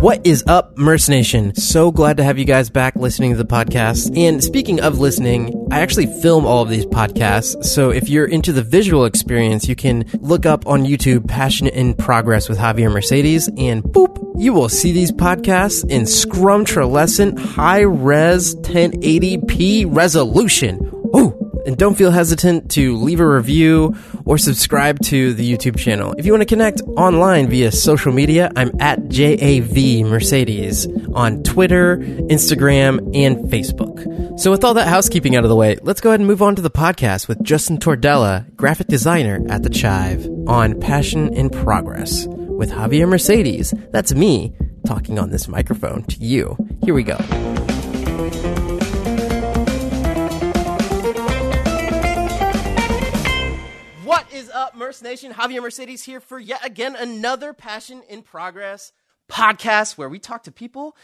What is up, Merce Nation? So glad to have you guys back listening to the podcast. And speaking of listening, I actually film all of these podcasts. So if you're into the visual experience, you can look up on YouTube Passion in Progress with Javier Mercedes and boop, you will see these podcasts in scrumtralescent high res 1080p resolution. And don't feel hesitant to leave a review or subscribe to the YouTube channel. If you want to connect online via social media, I'm at JAV Mercedes on Twitter, Instagram, and Facebook. So with all that housekeeping out of the way, let's go ahead and move on to the podcast with Justin Tordella, graphic designer at The Chive, on Passion in Progress with Javier Mercedes. That's me talking on this microphone to you. Here we go. Is up, Merce Nation? Javier Mercedes here for yet again another Passion in Progress podcast where we talk to people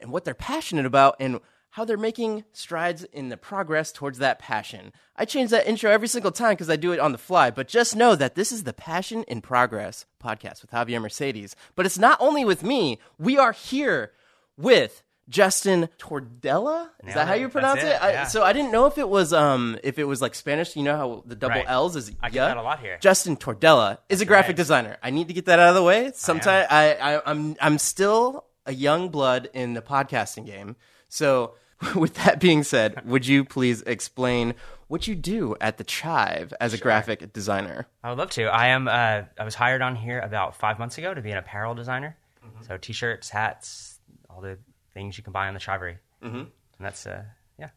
and what they're passionate about and how they're making strides in the progress towards that passion. I change that intro every single time because I do it on the fly, but just know that this is the Passion in Progress podcast with Javier Mercedes. But it's not only with me, we are here with Justin Tordella. Is Nailed that how you pronounce That's it? it, I, yeah. so I didn't know if it was um if it was like Spanish. You know how the double Right. L's is I get yeah? that a lot here. Justin Tordella is a graphic right. designer. I need to get that out of the way. Sometimes I, I I'm I'm still a young blood in the podcasting game. So with that being said, would you please explain what you do at the Chive as a graphic designer? I would love to. I am. Uh, I was hired on here about five months ago to be an apparel designer. Mm-hmm. So t-shirts, hats, all the things you can buy on the Chivery. Mm-hmm. And that's uh, yeah.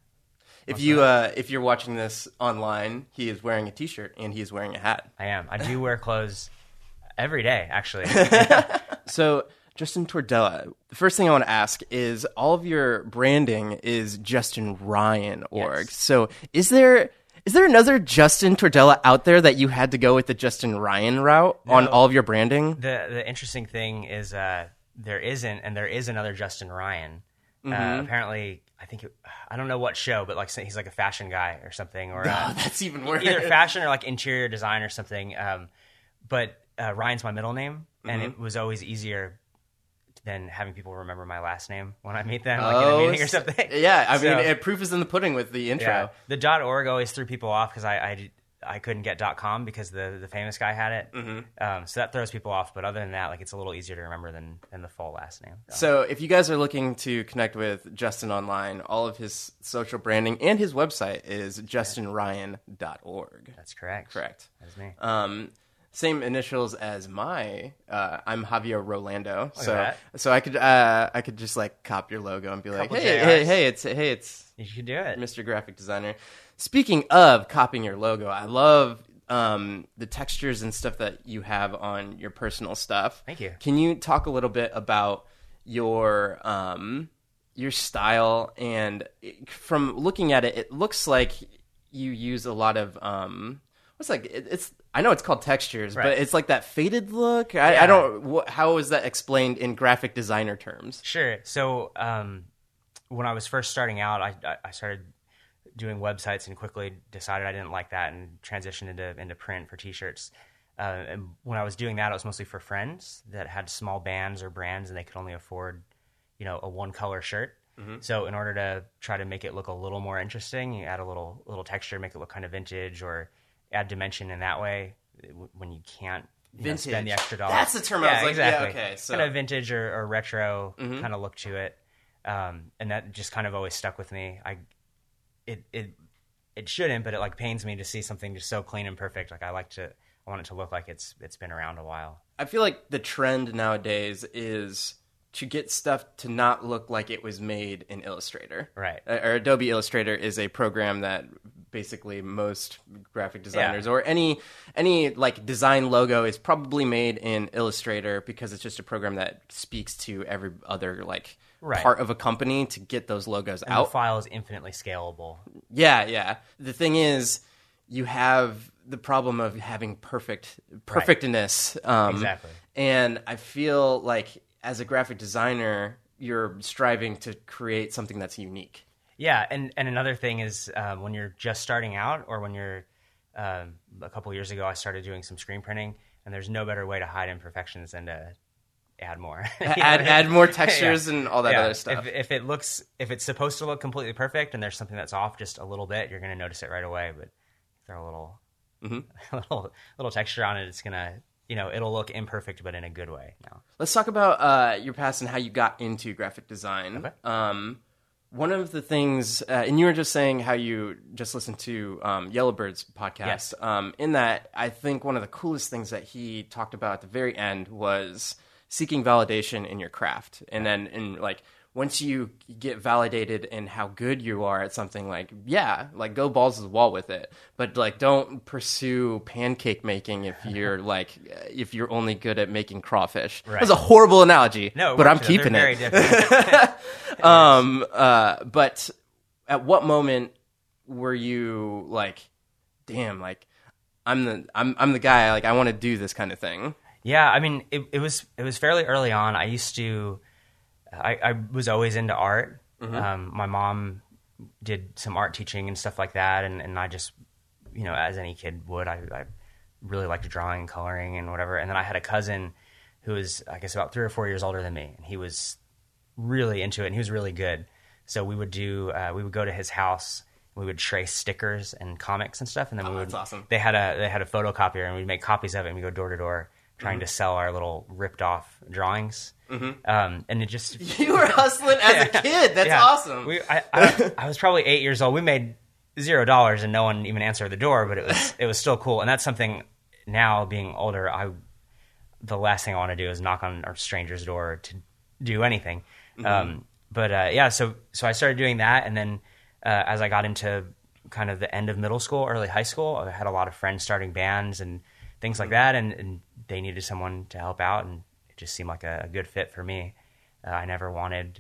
If you uh, if you're watching this online, he is wearing a T-shirt and he is wearing a hat. I am. I do wear clothes every day, actually. So, Justin Tordella, the first thing I want to ask is all of your branding is Justin Ryan org. Yes. So, is there is there another Justin Tordella out there that you had to go with the Justin Ryan route on all of your branding? the the interesting thing is uh, there isn't, and there is another Justin Ryan. Mm-hmm. Uh, apparently, I think it, I don't know what show, but like he's like a fashion guy or something, or uh, Oh, that's even worse. either fashion or like interior design or something. Um, but uh, Ryan's my middle name, and Mm-hmm. it was always easier than having people remember my last name when I meet them, like in Oh, a meeting or something. Yeah, I mean, So- it, proof is in the pudding with the intro. Yeah. The dot .org always threw people off because I, I I couldn't get .com because the the famous guy had it. Mm-hmm. Um, so that throws people off. But other than that, like it's a little easier to remember than than the full last name. So, if you guys are looking to connect with Justin online, all of his social branding and his website is justinryan.org. That's correct. Correct. That's me. Um, same initials as my. Uh, I'm Javier Rolando. so so I could uh, I could just like cop your logo and be like, hey JRs. hey hey, it's hey it's you should do it. Mr. Graphic Designer. Speaking of copying your logo, I love um, the textures and stuff that you have on your personal stuff. Thank you. Can you talk a little bit about your um, your style and from looking at it, it looks like you use a lot of um, what's like it, it's. I know it's called textures, but it's like that faded look. I, I don't. Wh- how is that explained in graphic designer terms? Sure. So um, when I was first starting out, I- I started doing websites and quickly decided I didn't like that and transitioned into into print for T-shirts. Uh, and when I was doing that, it was mostly for friends that had small bands or brands and they could only afford, you know, a one color shirt. So in order to try to make it look a little more interesting, you add a little little texture, make it look kind of vintage, or add dimension in that way. When you can't you know, spend Vintage. the extra dollar, That's the term I Yeah, was like, yeah, okay, so- Mm-hmm. kind of vintage or, or retro kind of look to it, um, and that just kind of always stuck with me. I it it it shouldn't, but it like pains me to see something just so clean and perfect. Like I like to, I want it to look like it's it's been around a while. I feel like the trend nowadays is to get stuff to not look like it was made in Illustrator. Right. Uh, Or Adobe Illustrator is a program that basically most graphic designers or any any like design logo is probably made in Illustrator because it's just a program that speaks to every other like Right. part of a company to get those logos And out. the file is infinitely scalable. Yeah, yeah. The thing is, you have the problem of having perfect perfectness. Um, Exactly. And I feel like as a graphic designer, you're striving to create something that's unique. Yeah, and and another thing is um, when you're just starting out, or when you're um, a couple years ago, I started doing some screen printing, and there's no better way to hide imperfections than to add more. add add more textures yeah. and all that yeah. other stuff. If, if, it looks if it's supposed to look completely perfect and there's something that's off just a little bit, you're going to notice it right away. But throw a little mm-hmm. a little little texture on it, it's gonna you know it'll look imperfect but in a good way. Now let's talk about uh, your past and how you got into graphic design. Okay. Um, one of the things, uh, and you were just saying how you just listened to um, Yellowbird's podcast. Yes. Um, in that, I think one of the coolest things that he talked about at the very end was seeking validation in your craft, and then and like once you get validated in how good you are at something like yeah like go balls to the wall with it. But like don't pursue pancake making if you're like if you're only good at making crawfish. Right. that's a horrible analogy no but i'm keeping it. um uh but at what moment were you like damn like i'm the i'm, I'm the guy like i want to do this kind of thing yeah i mean it, it was it was fairly early on i used to I, I was always into art. Mm-hmm. Um, my mom did some art teaching and stuff like that, and, and I just, you know, as any kid would, I, I really liked drawing and coloring and whatever. And then I had a cousin who was, I guess, about three or four years older than me, and he was really into it, and he was really good. So we would do, uh, we would go to his house. We would trace stickers and comics and stuff, and then oh, we would. Awesome. They had a they had a photocopier, and we'd make copies of it, and we'd go door to door trying mm-hmm. to sell our little ripped off drawings. Mm-hmm. Um, and it just you were hustling as a kid. That's yeah. awesome. We, I, I, I, was probably eight years old. We made zero dollars, and no one even answered the door. But it was it was still cool, and that's something. Now being older, I the last thing I want to do is knock on a stranger's door to do anything. Mm-hmm. Um, but uh, yeah, so so I started doing that, and then uh, as I got into kind of the end of middle school, early high school, I had a lot of friends starting bands and things like mm-hmm. that, and, and they needed someone to help out, and it just seemed like a, a good fit for me. Uh, I never wanted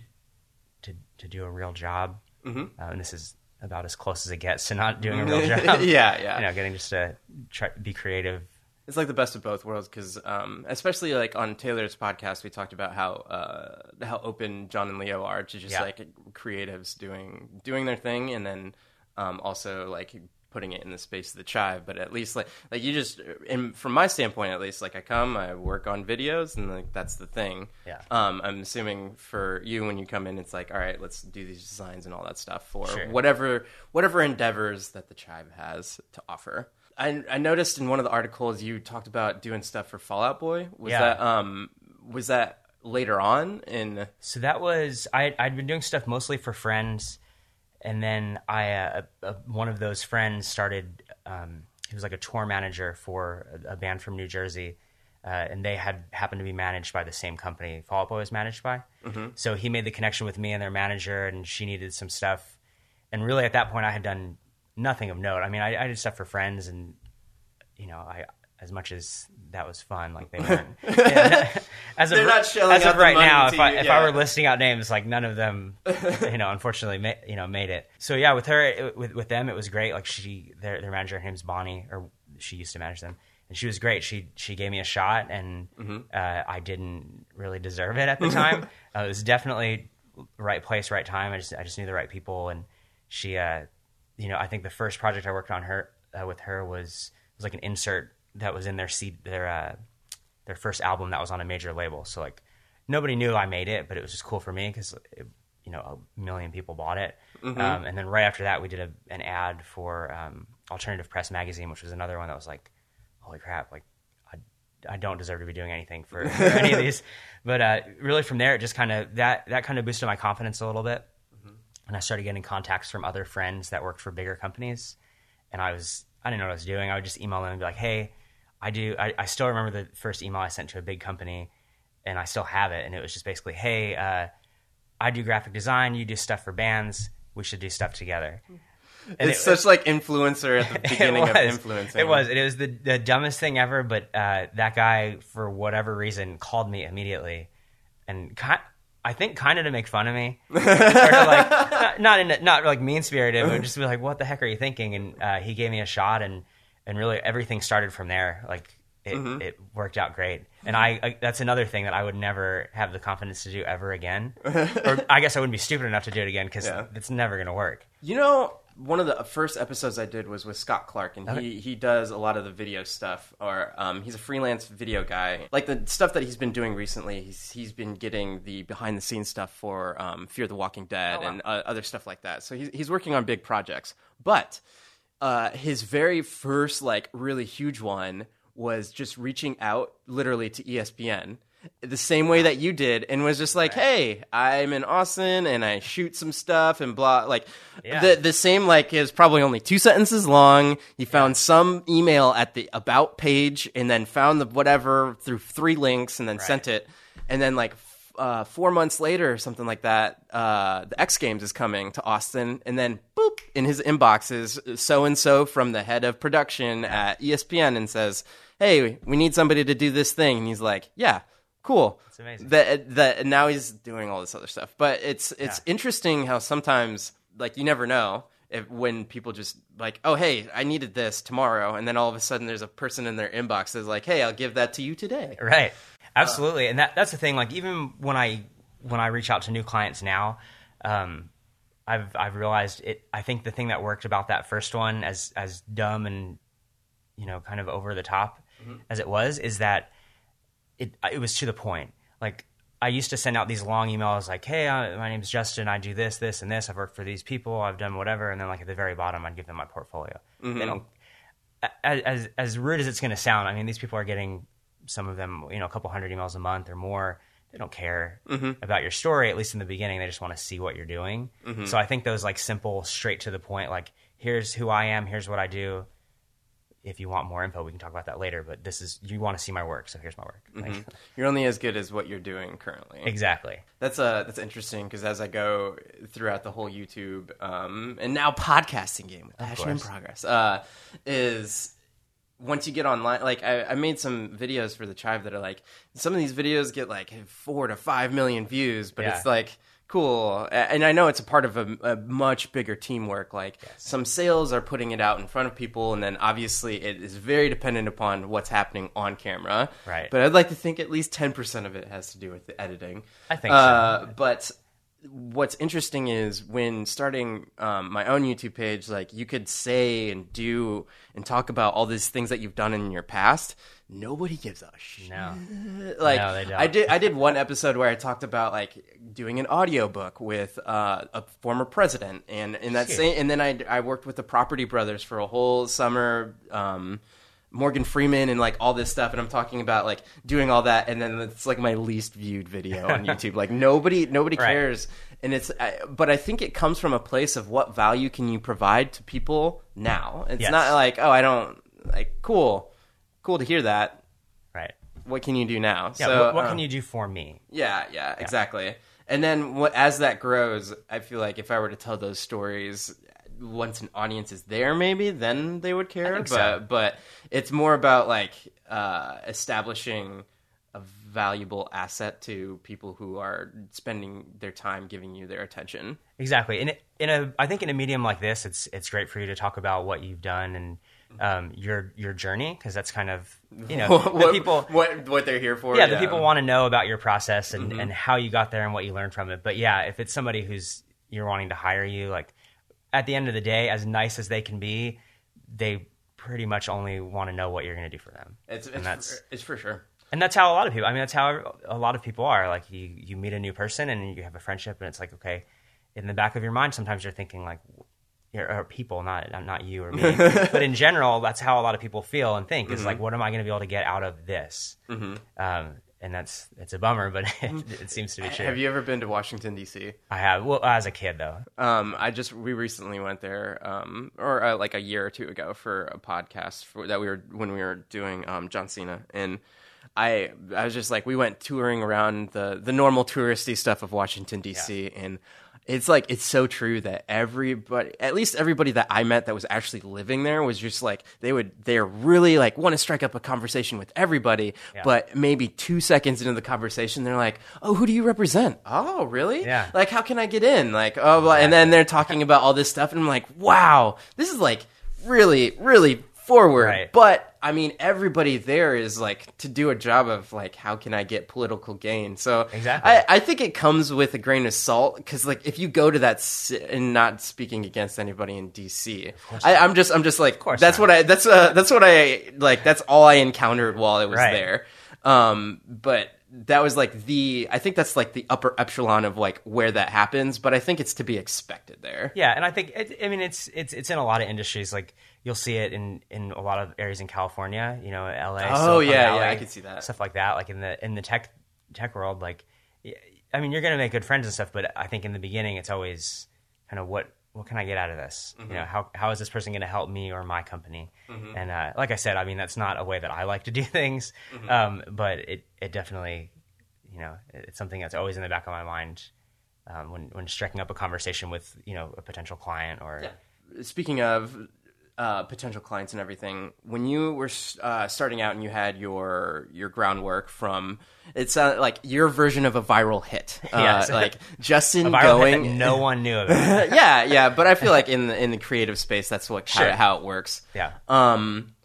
to to do a real job, mm-hmm. uh, and this is about as close as it gets to not doing a real job. yeah, yeah. You know, getting just to try be creative. It's like the best of both worlds because, um, especially like on Taylor's podcast, we talked about how uh, how open John and Leo are to just yeah. like creatives doing doing their thing, and then um, also like putting it in the space of the chive but at least like like you just in, from my standpoint at least like i come i work on videos and like that's the thing yeah um i'm assuming for you when you come in it's like all right let's do these designs and all that stuff for sure. whatever whatever endeavors that the chive has to offer I, I noticed in one of the articles you talked about doing stuff for Fall Out Boy. Was yeah. that um was that later on in? So that was I I'd been doing stuff mostly for friends, and then I uh, uh, one of those friends started. Um, he was like a tour manager for a, a band from New Jersey, uh, and they had happened to be managed by the same company Fall Out Boy was managed by. Mm-hmm. So he made the connection with me and their manager, and she needed some stuff. And really, at that point, I had done nothing of note. I mean, I, I did stuff for friends, and you know, I as much as that was fun. Like they weren't. yeah, as of, They're not shelling as of right now, if I you, if I were listing out names, like none of them, you know, unfortunately, ma- you know, made it. So yeah, with her, it, with with them, it was great. Like she, their their manager, her name's Bonnie, or she used to manage them, and she was great. She she gave me a shot, and mm-hmm. uh, I didn't really deserve it at the time. uh, it was definitely right place, right time. I just I just knew the right people, and she, uh, you know, I think the first project I worked on her uh, with her was was like an insert that was in their seed their uh, their first album that was on a major label. So like nobody knew I made it, but it was just cool for me because you know a million people bought it. Mm-hmm. Um, and then right after that, we did a, an ad for um, Alternative Press magazine, which was another one that was like, holy crap, like. I, I don't deserve to be doing anything for, for any of these, but uh, really from there, it just kind of that that kind of boosted my confidence a little bit, mm-hmm. and I started getting contacts from other friends that worked for bigger companies, and I was I didn't know what I was doing. I would just email them and be like, "Hey, I do. I, I, still remember the first email I sent to a big company, and I still have it. And it was just basically, "Hey, uh, I do graphic design. You do stuff for bands. We should do stuff together." And it's it, such like influencer at the beginning of influencing. It was. It was the, the dumbest thing ever. But uh, that guy, for whatever reason, called me immediately, and I think kind of to make fun of me, like not, not in not like mean spirited, but just be like, "What the heck are you thinking?" And uh, he gave me a shot, and and really everything started from there. Like it, mm-hmm. it worked out great. And I, I, that's another thing that I would never have the confidence to do ever again. or I guess I wouldn't be stupid enough to do it again because yeah. it's never going to work. You know, one of the first episodes I did was with Scott Clark, and he, he does a lot of the video stuff. Or um, he's a freelance video guy. Like the stuff that he's been doing recently, he's he's been getting the behind the scenes stuff for um, Fear of the Walking Dead wow. and uh, other stuff like that. So he's he's working on big projects. But uh, his very first like really huge one was just reaching out literally to ESPN the same way that you did and was just like hey i'm in austin and i shoot some stuff and blah like Yeah. the the same like is probably only two sentences long. He found some email at the about page and then found the whatever through three links and then sent it. And then like uh, four months later or something like that uh, the x games is coming to austin and then boop in his inbox is so and so from the head of production at espn and says hey we need somebody to do this thing and he's like yeah cool It's amazing. that that now he's doing all this other stuff but it's it's Yeah. interesting how sometimes like you never know if when people just like oh hey i needed this tomorrow and then all of a sudden there's a person in their inbox that's like hey i'll give that to you today Right. Absolutely. and that that's the thing. Like even when I when I reach out to new clients now, um, I've I've realized it. I think the thing that worked about that first one, as as dumb and you know kind of over the top as it was, is that it it was to the point. Like I used to send out these long emails like, "Hey, uh, my name's Justin. I do this, this, and this. I've worked for these people. I've done whatever." And then like at the very bottom, I'd give them my portfolio. They don't as as, as rude as it's going to sound, I mean, these people are getting some of them, you know, a couple hundred emails a month or more. They don't care about your story, at least in the beginning. They just want to see what you're doing. So I think those like simple, straight to the point, like here's who I am, here's what I do. If you want more info, we can talk about that later. But this is you want to see my work, so here's my work. Like, you're only as good as what you're doing currently exactly. That's uh that's interesting because as I go throughout the whole YouTube um, and now podcasting game with Passion in. Progress uh, is once you get online. Like I, I made some videos for the Chive that are like some of these videos get like four to five million views, but Yeah. it's like cool. And I know it's a part of a, a much bigger teamwork. Like some sales are putting it out in front of people, and then obviously it is very dependent upon what's happening on camera. Right. But I'd like to think at least ten percent of it has to do with the editing. I think so. Uh, but what's interesting is when starting um, my own YouTube page, like you could say and do and talk about all these things that you've done in your past. Nobody gives a shit. No, Like No, they don't. I did, I did one episode where I talked about like doing an audiobook with uh, a former president, and in that same, and then I I worked with the Property Brothers for a whole summer. Um, Morgan Freeman and like all this stuff, and I'm talking about like doing all that, and then it's like my least viewed video on YouTube. like nobody, nobody Right. cares, and it's. I, but I think it comes from a place of what value can you provide to people now. It's Yes. not like oh I don't like cool, cool to hear that. right. What can you do now? Yeah. so, what what um, can you do for me? yeah, yeah, exactly. And then what, as that grows, I feel like if I were to tell those stories once an audience is there, maybe then they would care. but so. but it's more about like uh, establishing a valuable asset to people who are spending their time giving you their attention. Exactly. In in a, I think in a medium like this, it's it's great for you to talk about what you've done and um, your your journey because that's kind of you know what, people. what what they're here for? Yeah, the people want to know about your process and, Mm-hmm. and how you got there and what you learned from it. But yeah, if it's somebody who's you're wanting to hire you, like at the end of the day, as nice as they can be, they pretty much only want to know what you're going to do for them. It's and it's, that's for, it's for sure. and that's how a lot of people. I mean, that's how a lot of people are. Like you, you meet a new person and you have a friendship, and it's like, okay, in the back of your mind, sometimes you're thinking like, you're, or people, not not you or me, but in general, that's how a lot of people feel and think. Is like, what am I going to be able to get out of this? Um, and that's it's a bummer, but it, it seems to be true. Have you ever been to Washington D.C.? I have. Well, as a kid though. Um, I just we recently went there, um, or uh, like a year or two ago for a podcast for, that we were when we were doing um, John Cena, and I I was just like we went touring around the the normal touristy stuff of Washington D.C. and. It's like it's so true that everybody, at least everybody that I met that was actually living there, was just like they would they're really like want to strike up a conversation with everybody, but maybe two seconds into the conversation, they're like, "Oh, who do you represent? Oh, really? Yeah. Like, how can I get in? Like, oh, blah, and then they're talking about all this stuff, and I'm like, wow, this is like really, really forward. Right. But I mean, everybody there is like to do a job of like, how can I get political gain? So Exactly. I, I think it comes with a grain of salt because like if you go to that and not speaking against anybody in DC, I, I'm just I'm just like course that's not. what I that's uh, that's what I like that's all I encountered while I was Right. there. Um, but that was like the I think that's like the upper epsilon of like where that happens. But I think it's to be expected there. Yeah, and I think it, I mean it's it's it's in a lot of industries. Like you'll see it in in a lot of areas in California. You know, L.A. Oh, Silicon yeah, Valley, yeah, I could see that. stuff like that. Like in the in the tech tech world, like I mean, you're gonna make good friends and stuff. But I think in the beginning, it's always kind of what what can I get out of this? Mm-hmm. You know, how how is this person gonna help me or my company? And uh, like I said, I mean that's not a way that I like to do things. Mm-hmm. Um, but it it definitely you know it's something that's always in the back of my mind. Um, when when striking up a conversation with you know a potential client or speaking of uh, potential clients and everything, when you were uh, starting out and you had your your groundwork from, it's uh, like your version of a viral hit, uh, Yes. like Justin viral hit going. that no one knew about. yeah, yeah, but I feel like in the in the creative space, that's what Sure. how, how it works. Yeah. Um,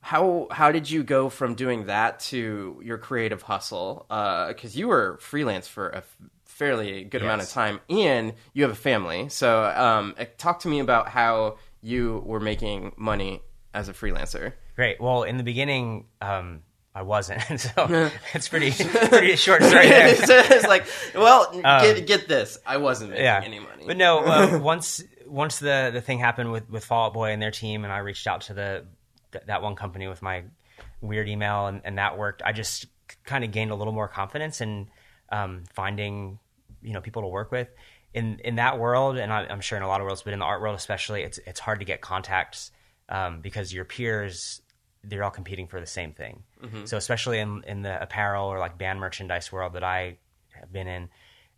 how how did you go from doing that to your creative hustle? Because you were freelance for a fairly good amount of time, and you have a family. So, um, uh, talk to me about how you were making money as a freelancer. Great. Well, in the beginning, um, I wasn't, so it's pretty pretty short story there. it's, like, well, get get this. I wasn't making Um, yeah. any money. But no, uh, once once the the thing happened with with Fall Out Boy and their team, and I reached out to the th- that one company with my weird email, and, and that worked. I just kind of gained a little more confidence in um, finding you know people to work with in in that world, and I, I'm sure in a lot of worlds, but in the art world especially, it's it's hard to get contacts um, because your peers they're all competing for the same thing. So especially in in the apparel or like band merchandise world that I have been in,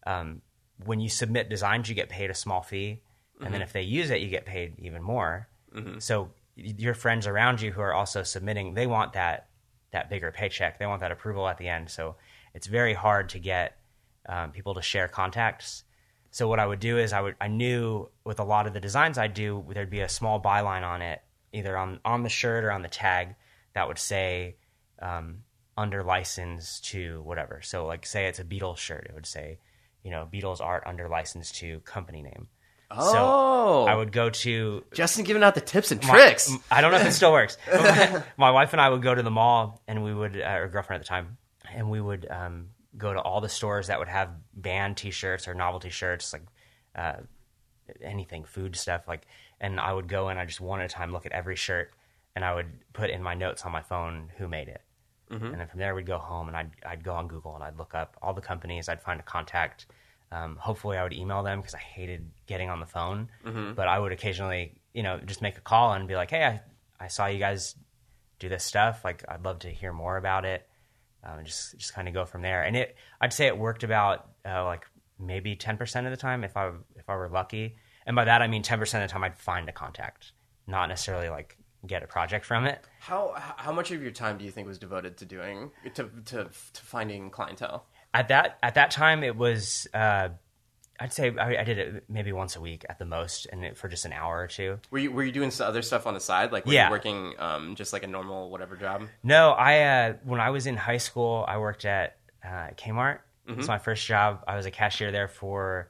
um, when you submit designs, you get paid a small fee, and then if they use it, you get paid even more. So your friends around you who are also submitting, they want that that bigger paycheck. They want that approval at the end. So it's very hard to get um, people to share contacts. So what I would do is I would I knew with a lot of the designs I'd do there'd be a small byline on it, either on on the shirt or on the tag that would say um, under license to whatever. So like say it's a Beatles shirt, it would say you know Beatles art under license to company name. oh, So I would go to Justin giving out the tips and my- tricks. I don't know if it still works. My, my wife and I would go to the mall, and we would, uh, or girlfriend at the time, and we would um, go to all the stores that would have band T-shirts or novelty shirts, like uh, anything, food stuff. Like, and I would go and I just one at a time look at every shirt, and I would put in my notes on my phone who made it. And then from there, we'd go home and I'd, I'd go on Google and I'd look up all the companies. I'd find a contact. Um, hopefully, I would email them because I hated getting on the phone. But I would occasionally, you know, just make a call and be like, "Hey, I, I saw you guys do this stuff. Like, I'd love to hear more about it." Um, and just just kind of go from there. And it, I'd say it worked about uh, like maybe ten percent of the time if I if I were lucky. And by that I mean ten percent of the time I'd find a contact, not necessarily like get a project from it. How how much of your time do you think was devoted to doing to to, to finding clientele? at that at that time it was uh, I'd say I, I did it maybe once a week at the most, and it, for just an hour or two. Were you were you doing some other stuff on the side, like were Yeah. you working um, just like a normal whatever job? No, I uh, when I was in high school, I worked at uh, Kmart. It was my first job. I was a cashier there for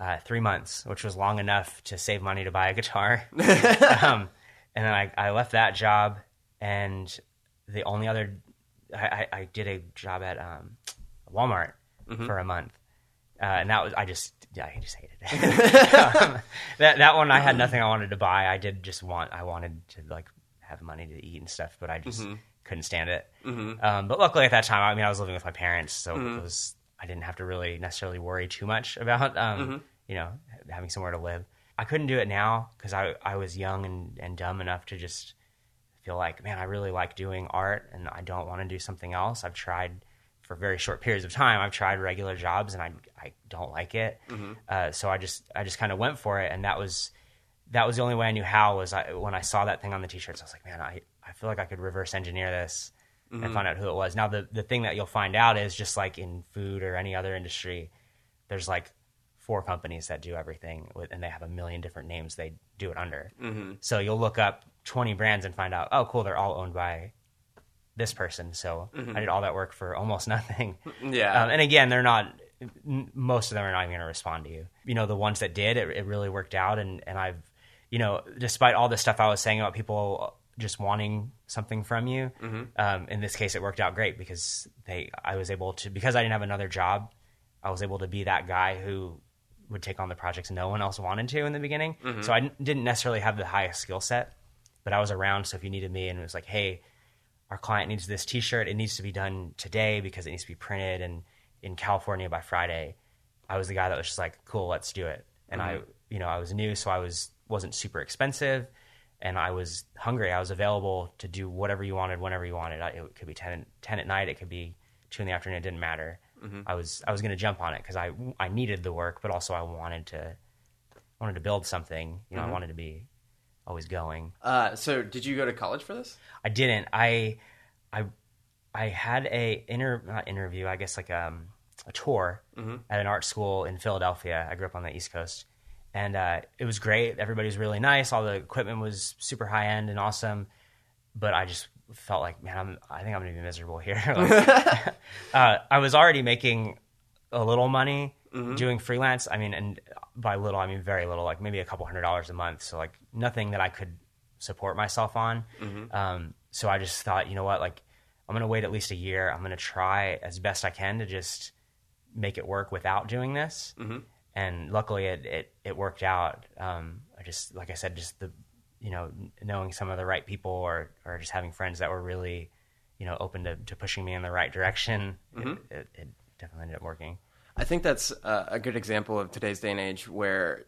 uh, three months, which was long enough to save money to buy a guitar. um, and then I, I left that job, and the only other I, I, I did a job at um, Walmart for a month, uh, and that was I just yeah, I just hated it. um, that that one I had nothing I wanted to buy. I did just want I wanted to like have money to eat and stuff, but I just couldn't stand it. Um, but luckily at that time, I mean, I was living with my parents, so it was I didn't have to really necessarily worry too much about um, you know having somewhere to live. I couldn't do it now because I I was young and, and dumb enough to just feel like man, I really like doing art and I don't want to do something else. I've tried for very short periods of time. I've tried regular jobs and I I don't like it. Mm-hmm. Uh, so I just I just kind of went for it, and that was that was the only way I knew how was I, when I saw that thing on the t-shirts. I was like, man, I, I feel like I could reverse engineer this and mm-hmm. find out who it was. Now the the thing that you'll find out is just like in food or any other industry, there's like four companies that do everything with, and they have a million different names they do it under. Mm-hmm. So you'll look up 20 brands and find out, oh, cool, they're all owned by this person. So I did all that work for almost nothing. Yeah. Um, and again, they're not. Most of them are not even going to respond to you. You know, the ones that did, it, it really worked out. And and I've, you know, despite all the stuff I was saying about people just wanting something from you, um, in this case, it worked out great because they, I was able to because I didn't have another job, I was able to be that guy who would take on the projects no one else wanted to in the beginning. So I didn't necessarily have the highest skill set, but I was around. So if you needed me and it was like, hey, our client needs this T-shirt. It needs to be done today because it needs to be printed and in California by Friday. I was the guy that was just like, cool, let's do it. And I, mm-hmm. you know, I was new, so I was wasn't super expensive, and I was hungry. I was available to do whatever you wanted, whenever you wanted. I, it could be 10, 10 at night. It could be two in the afternoon. It didn't matter. Mm-hmm. I was I was going to jump on it because I I needed the work, but also I wanted to wanted to build something. You know, I mm-hmm. wanted to be always going. Uh, so did you go to college for this? I didn't. I I I had a inter not interview. I guess like um, a tour at an art school in Philadelphia. I grew up on the East Coast, and uh, it was great. Everybody was really nice. All the equipment was super high end and awesome. But I just felt like, man, I'm, I think I'm gonna be miserable here. Like, uh, I was already making a little money doing freelance. I mean, and by little, I mean very little, like maybe a couple hundred dollars a month. So like nothing that I could support myself on. Um, so I just thought, you know what, like I'm gonna wait at least a year. I'm gonna try as best I can to just make it work without doing this. And luckily, it it, it worked out. Um, I just like I said, just the you know knowing some of the right people or or just having friends that were really you know open to, to pushing me in the right direction. It, it, it definitely ended up working. I think that's a good example of today's day and age where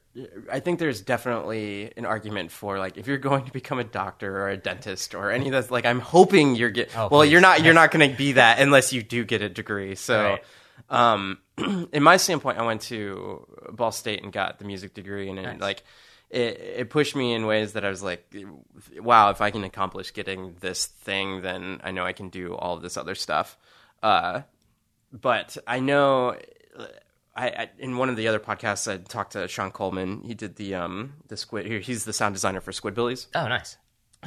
I think there's definitely an argument for like if you're going to become a doctor or a dentist or any of those like I'm hoping you're get Oh, well please. you're not you're not going to be that unless you do get a degree. So Right. um in my standpoint I went to Ball State and got the music degree and it, like it, it pushed me in ways that I was like, wow, if I can accomplish getting this thing, then I know I can do all of this other stuff. Uh, but I know I, I in one of the other podcasts I talked to Sean Coleman. He did the um the squid. He's the sound designer for Squidbillies, Oh, nice.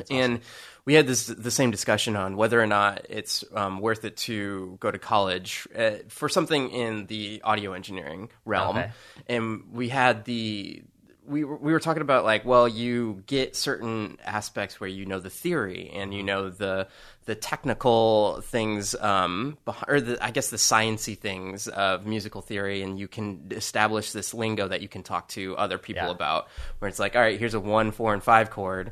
and we had this the same discussion on whether or not it's um, worth it to go to college uh, for something in the audio engineering realm. Okay. And we had the we were, we were talking about like well you get certain aspects where you know the theory and you know the the technical things um or the I guess the sciency things of musical theory and you can establish this lingo that you can talk to other people Yeah. about where it's like all right here's a 1 4 and 5 chord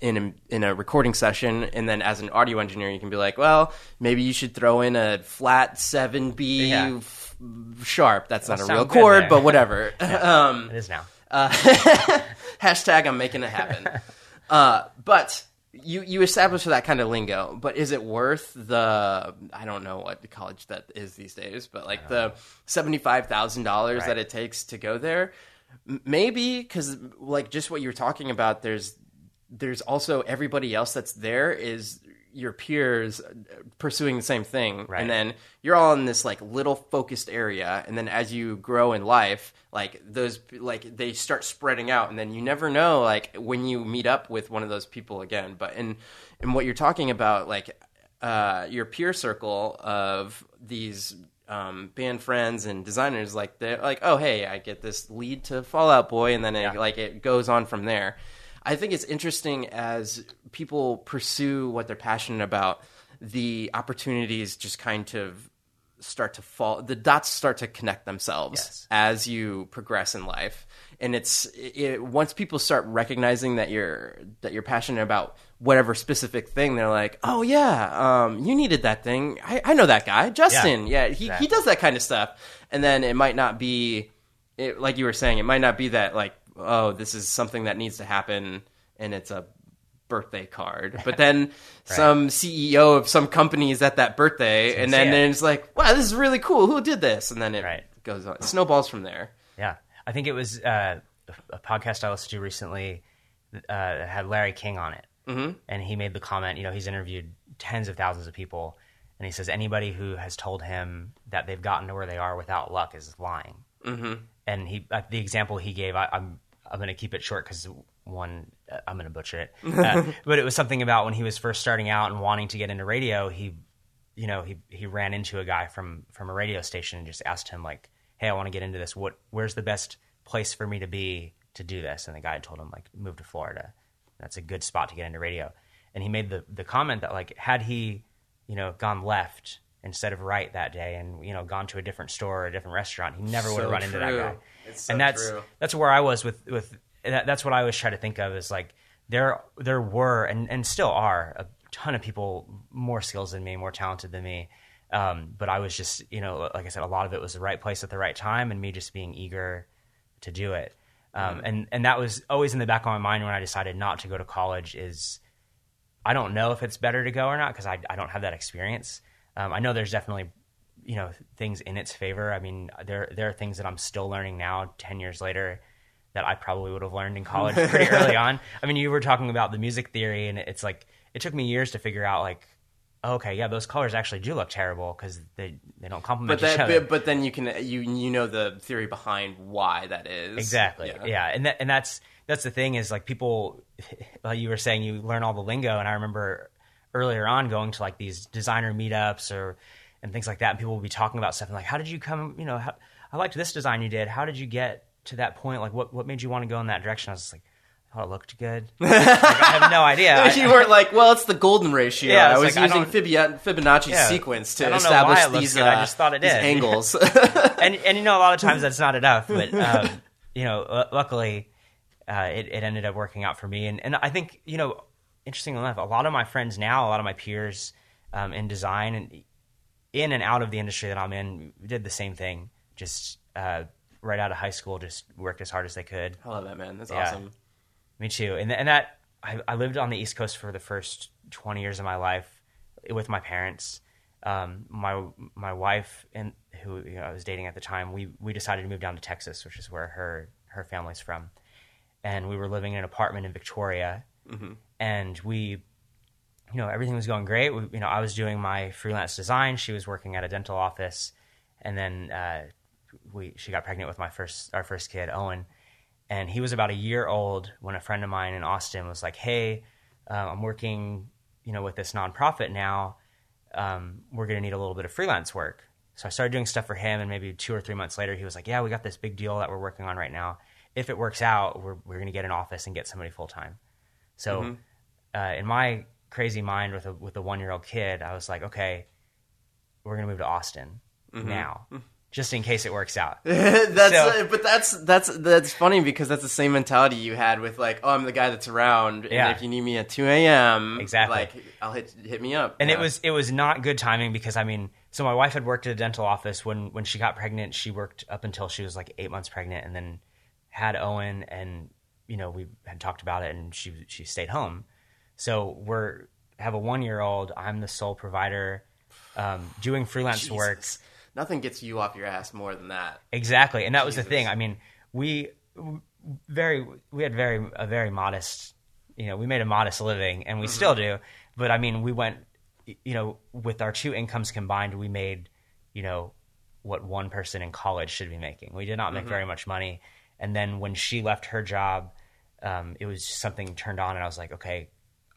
in a, in a recording session and then as an audio engineer you can be like well maybe you should throw in a flat 7b Yeah. f- sharp that's not a real chord but whatever um It is now. hashtag I'm making it happen. uh, but you you establish that kind of lingo, but is it worth the I don't know what the college that is these days, but like the seventy five thousand dollars that it takes to go there? Maybe because like just what you were talking about, there's there's also everybody else that's there is your peers pursuing the same thing. Right. and then you're all in this like little focused area. And then as you grow in life like those like they start spreading out. And then you never know like when you meet up with one of those people again. But in in what you're talking about like uh your peer circle of these um, band friends and designers like they're like oh hey i get this lead to Fall Out Boy. And then it, Yeah. like it goes on from there I think it's interesting as people pursue what they're passionate about, the opportunities just kind of start to fall, the dots start to connect themselves Yes. as you progress in life. And it's it, once people start recognizing that you're that you're passionate about whatever specific thing, they're like, "Oh yeah, um, you needed that thing. I, I know that guy, Justin. Yeah, he, he Exactly. does that kind of stuff." And then it might not be it, like you were saying, it might not be that like, oh, this is something that needs to happen, and it's a birthday card. But then some CEO of some company is at that birthday, and then, then it's like, wow, this is really cool. Who did this? And then it Right. goes on, it snowballs from there. Yeah, I think it was uh, a podcast I listened to recently uh, had Larry King on it, mm-hmm. and he made the comment. You know, he's interviewed tens of thousands of people, and he says anybody who has told him that they've gotten to where they are without luck is lying. Mm-hmm. And he, uh, the example he gave, I, I'm I'm going to keep it short because one, uh, I'm going to butcher it. Uh, but it was something about when he was first starting out and wanting to get into radio. He, you know, he he ran into a guy from from a radio station and just asked him like, "Hey, I want to get into this. What? Where's the best place for me to be to do this?" And the guy told him like, "Move to Florida. That's a good spot to get into radio." And he made the the comment that like, had he, you know, gone left instead of right that day and you know gone to a different store or a different restaurant he never So would have run into that true. guy It's so and that's true. that's where i was with with that, that's what i always try to think of is like there there were and and still are a ton of people more skills than me more talented than me um, but i was just you know like i said a lot of it was the right place at the right time and me just being eager to do it um, and and that was always in the back of my mind when i decided not to go to college is I don't know if it's better to go or not because I, I don't have that experience. Um, I know there's definitely you know things in its favor. I mean there there are things that I'm still learning now ten years later that I probably would have learned in college pretty early on. I mean you were talking about the music theory and it's like it took me years to figure out like okay yeah those colors actually do look terrible because they they don't complement But each that, other. but, but then you can you you know the theory behind why that is Exactly. Yeah. And that, and that's that's the thing is like people like you were saying you learn all the lingo and I remember earlier on going to like these designer meetups or and things like that and people will be talking about stuff and like how did you come you know how, I liked this design you did how did you get to that point like what what made you want to go in that direction I was just like oh it looked good like, I have no idea I- you weren't like, well, it's the golden ratio. Yeah, I was like, using Fibia- Fibonacci Yeah. sequence to don't know why establish these. Uh, I just thought it these did. angles. and and you know a lot of times that's not enough but um, you know lu- luckily uh, it, it ended up working out for me and and I think you know interesting enough a lot of my friends now a lot of my peers um, in design and in and out of the industry that I'm in did the same thing just uh, right out of high school just worked as hard as they could I love that man. That's Yeah. awesome. me too. And and that I, I lived on the East Coast for the first twenty years of my life with my parents. Um, my my wife and who you know, I was dating at the time, we we decided to move down to Texas, which is where her her family's from, and we were living in an apartment in Victoria, and we you know everything was going great. We, you know I was doing my freelance design, she was working at a dental office, and then uh, we she got pregnant with my first our first kid, Owen and he was about a year old when a friend of mine in Austin was like, "Hey, uh, I'm working, you know, with this nonprofit now. Um, we're going to need a little bit of freelance work." So I started doing stuff for him, and maybe two or three months later, he was like, "Yeah, we got this big deal that we're working on right now. If it works out, we're we're going to get an office and get somebody full time." So, uh, in my crazy mind with a with a one year old kid, I was like, "Okay, we're going to move to Austin now." Just in case it works out. that's So- uh, but that's that's that's funny because that's the same mentality you had with like oh I'm the guy that's around Yeah. and if you need me at 2 a.m. Exactly. like I'll hit hit me up and Yeah. it was it was not good timing because I mean, so my wife had worked at a dental office when when she got pregnant. She worked up until she was like eight months pregnant, and then had Owen, and you know we had talked about it, and she she stayed home. So we're have a one year old. I'm the sole provider, um, doing freelance work. Nothing gets you off your ass more than that Exactly, and that was the thing. I mean, we very we had very a very modest, you know, we made a modest living, and we still do. But I mean, we went, you know, with our two incomes combined, we made, you know, what one person in college should be making. We did not make very much money, and then when she left her job, um, it was something turned on, and I was like, okay.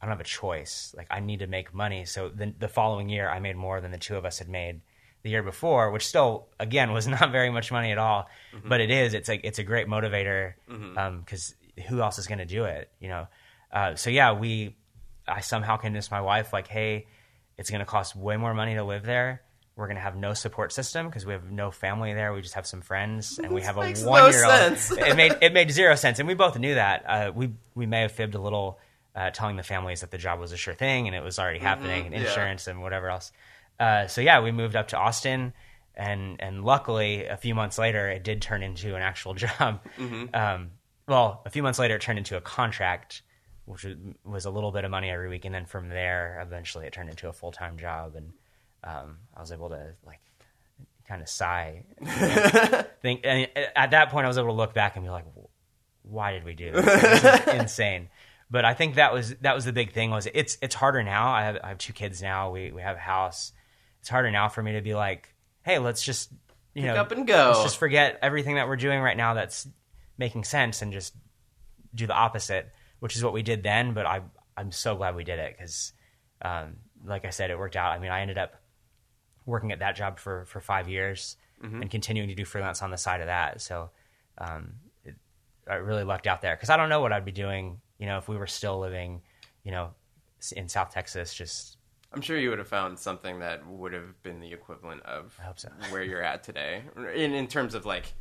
I don't have a choice. Like I need to make money. So the, the following year, I made more than the two of us had made the year before, which still again was not very much money at all, but it is. It's like it's a great motivator because who else is going to do it? You know. Uh, so yeah, we I somehow convinced my wife like, hey, it's going to cost way more money to live there. We're going to have no support system because we have no family there. We just have some friends, and we have a one year old. it made it made zero sense, and we both knew that. Uh, we we may have fibbed a little, uh, telling the families that the job was a sure thing and it was already happening, and Mm-hmm. yeah. insurance and whatever else. Uh, so yeah, we moved up to Austin, and and luckily, a few months later, it did turn into an actual job. Mm-hmm. Um, well, a few months later, it turned into a contract, which was- was a little bit of money every week, and then from there, eventually, it turned into a full time job, and um, I was able to like kind of sigh. And think and at that point, I was able to look back and be like, "Why did we do this? This is insane." But I think that was that was the big thing. Was it's it's harder now. I have I have two kids now. We we have a house. It's harder now for me to be like, "Hey, let's just you Pick know up and go. Let's just forget everything that we're doing right now that's making sense and just do the opposite, which is what we did then. But I I'm so glad we did it because, um, like I said, it worked out. I mean, I ended up working at that job for for five years and continuing to do freelance on the side of that. So um, it, I really lucked out there because I don't know what I'd be doing, you know, if we were still living, you know, in South Texas. Just I'm sure you would have found something that would have been the equivalent of so. where you're at today, in in terms of like,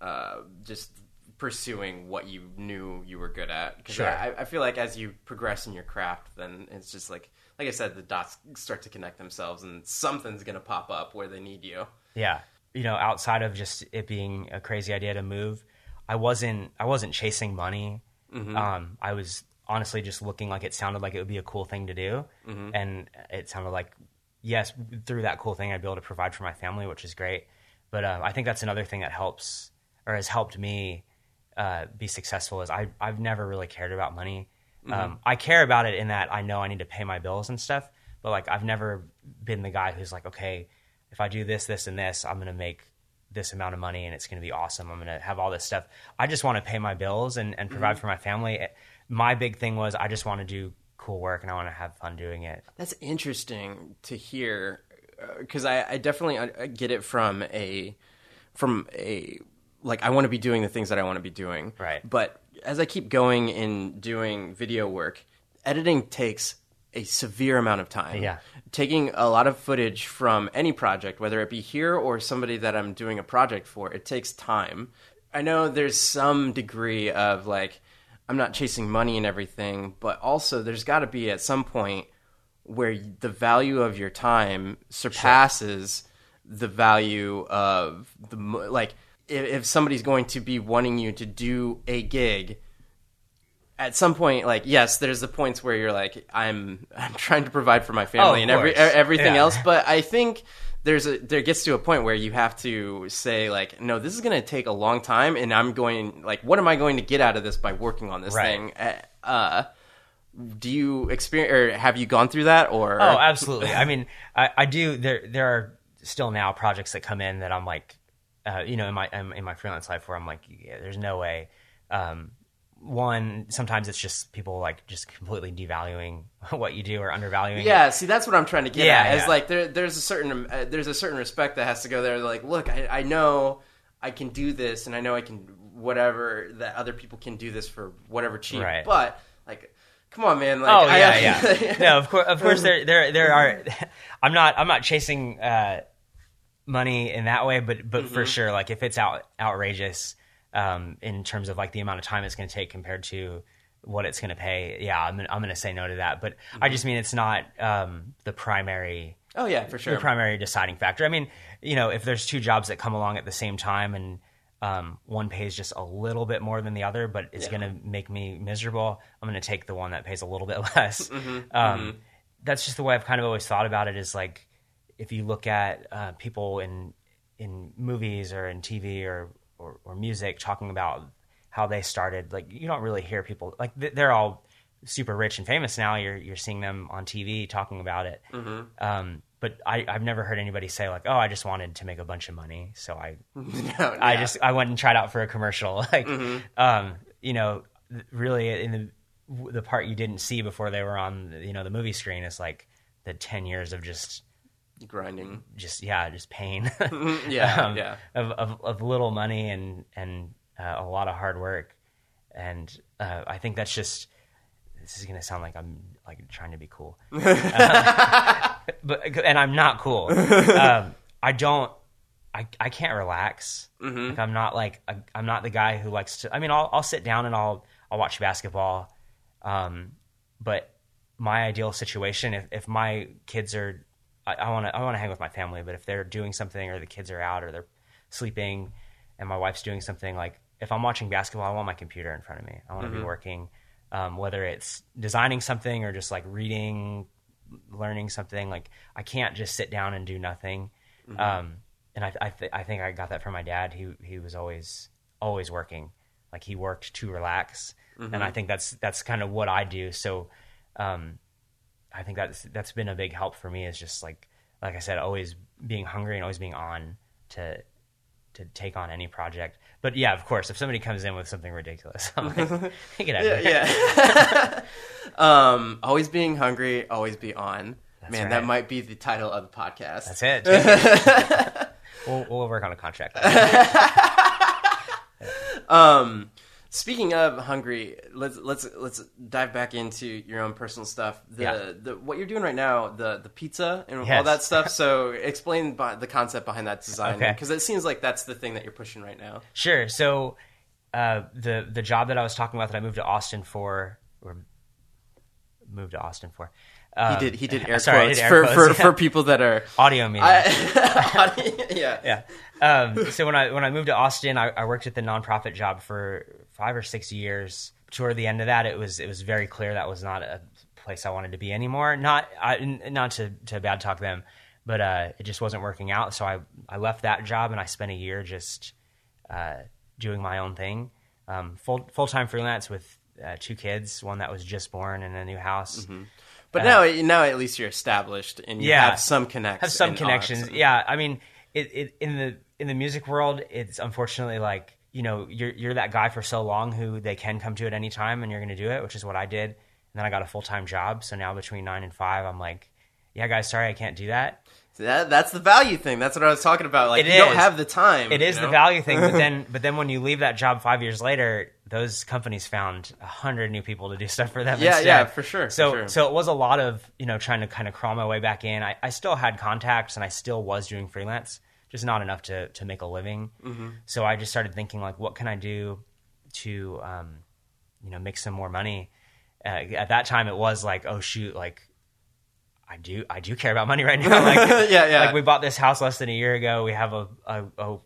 uh, just pursuing what you knew you were good at. 'Cause Sure. I, I feel like as you progress in your craft, then it's just like, like I said, the dots start to connect themselves, and something's gonna pop up where they need you. yeah, you know, outside of just it being a crazy idea to move, I wasn't I wasn't chasing money. Um, I was honestly just looking like it sounded like it would be a cool thing to do, and it sounded like yes, through that cool thing, I'd be able to provide for my family, which is great. But uh, I think that's another thing that helps or has helped me uh, be successful. Is I I've never really cared about money. Um, I care about it in that I know I need to pay my bills and stuff, but like I've never been the guy who's like, okay, if I do this, this, and this, I'm gonna make this amount of money and it's gonna be awesome. I'm gonna have all this stuff. I just want to pay my bills and, and provide for my family. My big thing was I just want to do cool work and I want to have fun doing it. That's interesting to hear because I, I definitely uh, get it from a from a like I want to be doing the things that I want to be doing. Right. But as I keep going in doing video work, editing takes a severe amount of time. Yeah. Taking a lot of footage from any project, whether it be here or somebody that I'm doing a project for, it takes time. I know there's some degree of like I'm not chasing money and everything, but also there's got to be at some point where the value of your time surpasses the value of the like if, if somebody's going to be wanting you to do a gig at some point like yes there's the points where you're like i'm i'm trying to provide for my family of and every, everything Yeah. else but i think there's a there gets to a point where you have to say like no this is going to take a long time and i'm going like what am i going to get out of this by working on this Right. thing uh do you experience or have you gone through that or Oh, absolutely. I mean, I, I do. There, there are still now projects that come in that I'm like, uh, you know, in my in, in my freelance life where I'm like, yeah, there's no way. Um, one, sometimes it's just people like just completely devaluing what you do or undervaluing. it. Yeah, see, that's what I'm trying to get Yeah, at. Is like there, there's a certain, uh, there's a certain respect that has to go there. Like, look, I, I know I can do this, and I know I can whatever that other people can do this for whatever cheap. Right. But like, come on, man. Like, Oh yeah, have- yeah. No, of course, of course. There, there, there are. I'm not. I'm not chasing uh, money in that way, but but Mm-hmm. for sure, like if it's out outrageous um, in terms of like the amount of time it's going to take compared to what it's going to pay, yeah, I'm I'm going to say no to that. But Mm-hmm. I just mean it's not um, the primary oh yeah, for sure. the primary deciding factor. I mean, you know, if there's two jobs that come along at the same time and um, one pays just a little bit more than the other, but it's Yeah. going to make me miserable, I'm going to take the one that pays a little bit less. Mm-hmm, um, That's just the way I've kind of always thought about it. Is like if you look at uh, people in in movies or in TV or, or or music talking about how they started, like you don't really hear people like they're all super rich and famous now. You're you're seeing them on TV talking about it. Mm-hmm. Um, but I, I've never heard anybody say like, "Oh, I just wanted to make a bunch of money, so I No, I yeah. Mm-hmm. just I went and tried out for a commercial." Like, um, you know, really in the the part you didn't see before they were on you know the movie screen is like the ten years of just grinding. just yeah just pain. Yeah, um, yeah. of, of of little money and and uh, a lot of hard work. And uh, I think that's just this is gonna sound like I'm like trying to be cool. Uh, but and I'm not cool. Um, I don't I, I can't relax. Like I'm not like i I'm not the guy who likes to I mean I'll I'll sit down and I'll I'll watch basketball. Um, but my ideal situation if, if my kids are I want to I want to hang with my family, but if they're doing something or the kids are out or they're sleeping and my wife's doing something like if I'm watching basketball, I want my computer in front of me. I want to be working, um, whether it's designing something or just like reading, learning something. Like I can't just sit down and do nothing. Um, and I I, th- I think I got that from my dad. He he was always always working. Like he worked to relax, and I think that's that's kind of what I do. So. Um, I think that's that's been a big help for me is just like like I said, always being hungry and always being on to to take on any project. But yeah, of course, if somebody comes in with something ridiculous, I'm like, get out of yeah. um, always being hungry, always be on. Man, right. that might be the title of the podcast. That's it. It. we'll, we'll work on a contract. Um, speaking of hungry, let's let's let's dive back into your own personal stuff. The Yeah. the what you're doing right now, the the pizza and all that stuff. So explain by, the concept behind that design Okay. because it seems like that's the thing that you're pushing right now. Sure. So uh, the the job that I was talking about that I moved to Austin for, or moved to Austin for. He um, did he did air sorry, quotes did air for quotes, for, for people that are audio media. I, yeah yeah. Um, so when I when I moved to Austin, I, I worked at the nonprofit job for five or six years. Toward the end of that, it was it was very clear that was not a place I wanted to be anymore. Not I, not to to bad talk them, but uh, it just wasn't working out. So I I left that job and I spent a year just uh, doing my own thing, um, full full time freelance with uh, two kids, one that was just born in a new house. But now now at least you're established and you Yeah. have some connections. have some connections. odds. Yeah, I mean, it, it in the in the music world, it's unfortunately like you know you're you're that guy for so long who they can come to at any time and you're going to do it, which is what I did. And then I got a full time job, so now between nine and five, I'm like, yeah, guys, sorry, I can't do that. That, that's the value thing. That's what I was talking about. Like It you don't have the time. It is you is the value thing, but then but then when you leave that job five years later, those companies found a hundred new people to do stuff for them. Yeah, instead. yeah, for sure, for So sure. so it was a lot of you know trying to kind of crawl my way back in. I, I still had contacts and I still was doing freelance, just not enough to to make a living. Mm-hmm. So I just started thinking like, what can I do to um, you know make some more money? Uh, at that time, it was like, oh shoot, like I do I do care about money right now. Like, Yeah, yeah. Like we bought this house less than a year ago. We have a a, a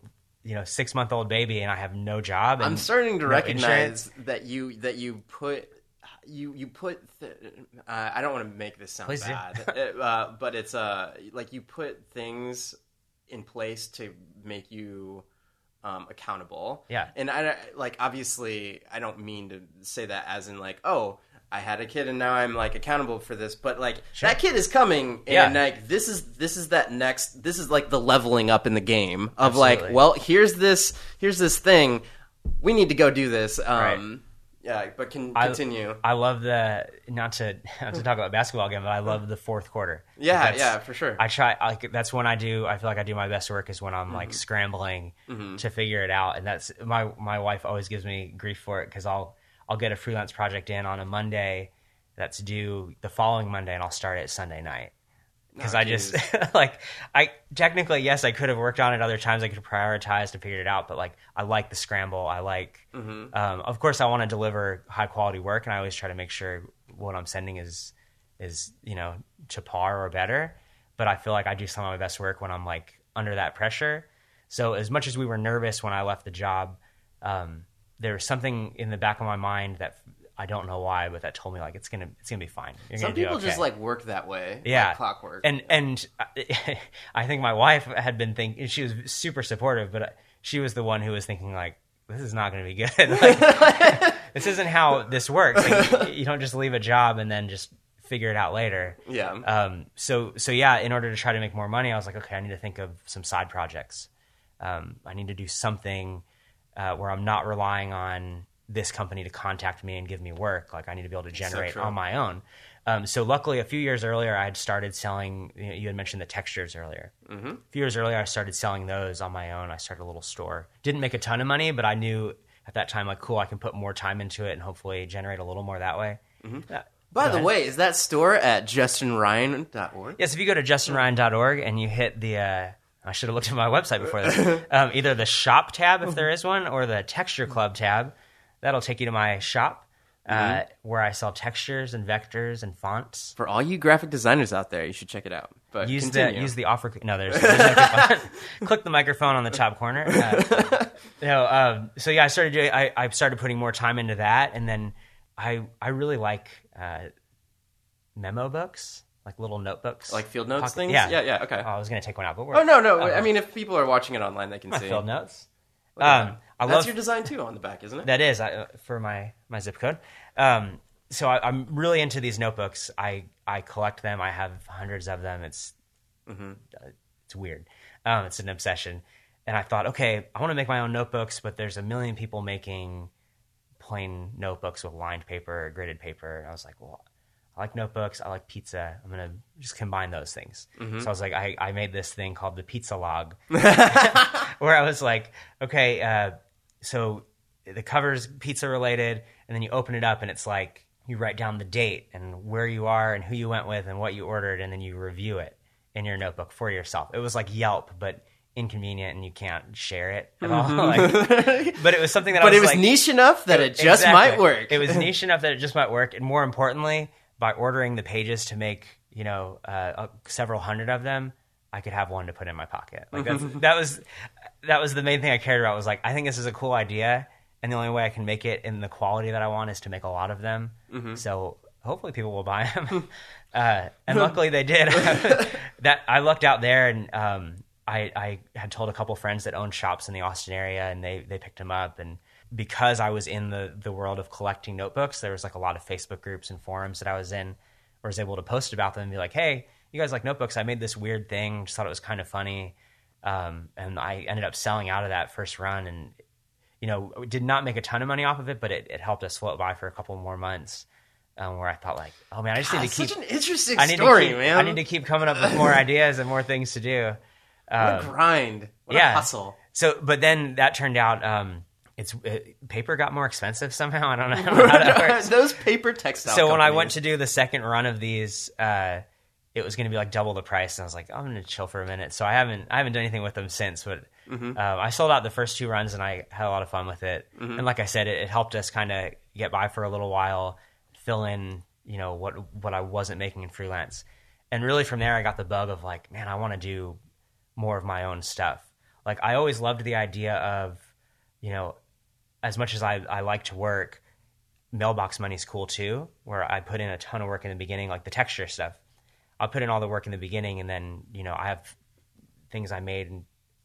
you know six month old baby, and I have no job. And I'm starting to no recognize insurance. that you that you put you you put th- uh, I don't want to make this sound Please bad, uh, but it's uh like you put things in place to make you um, accountable. Yeah. and I like obviously I don't mean to say that as in like oh. I had a kid and now I'm like accountable for this, but like that kid is coming and Yeah. like this is this is that next this is like the leveling up in the game of like well here's this here's this thing we need to go do this um Right. yeah but can continue I love the not to not to talk about basketball again, but I love the fourth quarter. yeah yeah for sure I try. Like that's when I do. I feel like I do my best work is when I'm Mm-hmm. like scrambling to figure it out, and that's my my wife always gives me grief for it because I'll I'll get a freelance project in on a Monday that's due the following Monday, and I'll start it Sunday night because Oh, I just like I technically yes I could have worked on it other times I could have prioritized and figured it out, but like I like the scramble. I like Mm-hmm. um, of course I want to deliver high quality work, and I always try to make sure what I'm sending is is you know to par or better. But I feel like I do some of my best work when I'm like under that pressure. So as much as we were nervous when I left the job, um, there was something in the back of my mind that I don't know why, but that told me like it's gonna it's gonna be fine. You're some gonna people just like work that way yeah like clockwork and and I- think my wife had been thinking she was super supportive, but she was the one who was thinking like this is not going to be good. Like, this isn't how this works. Like, you don't just leave a job and then just figure it out later. yeah Um, so so yeah, in order to try to make more money, I was like, okay, I need to think of some side projects. Um, I need to do something uh, where I'm not relying on this company to contact me and give me work. Like I need to be able to generate true. on my own. Um, so luckily, a few years earlier, I had started selling. You, know, you had mentioned the textures earlier. Mm-hmm. A few years earlier, I started selling those on my own. I started a little store. Didn't make a ton of money, but I knew at that time, like, cool, I can put more time into it and hopefully generate a little more that way. Yeah. by the ahead. way is that store at justinryan.org Yes, if you go to justinryan.org and you hit the, uh, I should have looked at my website before this, um, either the shop tab if there is one or the texture club tab. That'll take you to my shop uh, where I sell textures and vectors and fonts. for all you graphic designers out there you should check it out but Use continue. the use the offer. No, there's, there's click the microphone on the top corner. Uh, no, um, so yeah, I started doing. I, I started putting more time into that, and then I I really like uh, memo books, like little notebooks, like field notes Pocket- things Yeah, yeah yeah okay Oh, I was gonna take one out, but we're, oh no no i mean if people are watching it online they can my see field notes. Look at Um, that. I that's love your design too on the back isn't it that is I, uh, for my my zip code. Um, so I, I'm really into these notebooks. I I collect them. I have hundreds of them. It's Mm-hmm. uh, it's weird. Um, it's an obsession. and I thought, okay, I want to make my own notebooks, but there's a million people making plain notebooks with lined paper or gridded paper. And I was like, well, I like notebooks. I like pizza. I'm gonna just combine those things. So I was like, I, I made this thing called the Pizza Log, where I was like, okay, uh, so the cover's pizza related, and then you open it up, and it's like you write down the date and where you are and who you went with and what you ordered, and then you review it in your notebook for yourself. It was like Yelp, but inconvenient, and you can't share it at all. Like, but it was something that I But was it was like, niche enough that it just Exactly. might work. It was niche enough that it just might work, and more importantly, by ordering the pages to make you know uh, uh, several hundred of them, I could have one to put in my pocket. Like that was that was the main thing I cared about. Was like I think this is a cool idea, and the only way I can make it in the quality that I want is to make a lot of them. So hopefully people will buy them, uh, and luckily they did. that I looked out there and. Um, I, I had told a couple friends that owned shops in the Austin area, and they they picked them up. And because I was in the the world of collecting notebooks, there was like a lot of Facebook groups and forums that I was in, I was able to post about them and be like, "Hey, you guys like notebooks? I made this weird thing. Just thought it was kind of funny." Um, and I ended up selling out of that first run, and you know, did not make a ton of money off of it, but it, it helped us float by for a couple more months. Um, where I thought like, oh man, I just need to keep such an interesting I need story, to keep, man. I need to keep coming up with more ideas and more things to do. what a grind. What yeah. a hustle. So, but then that turned out um, it's it, paper got more expensive somehow. I don't know how. Those paper textile. so when I went to do the second run of these, uh, it was going to be like double the price, and I was like, I'm going to chill for a minute. So I haven't I haven't done anything with them since, but Mm-hmm. uh, I sold out the first two runs, and I had a lot of fun with it. Mm-hmm. And like I said, it, it helped us kind of get by for a little while, fill in you know what what I wasn't making in freelance, and really from there I got the bug of like, man, I want to do more of my own stuff. Like I always loved the idea of, you know, as much as I, I like to work, mailbox money's cool too, where I put in a ton of work in the beginning, like the texture stuff. I'll put in all the work in the beginning and then, you know, I have things I made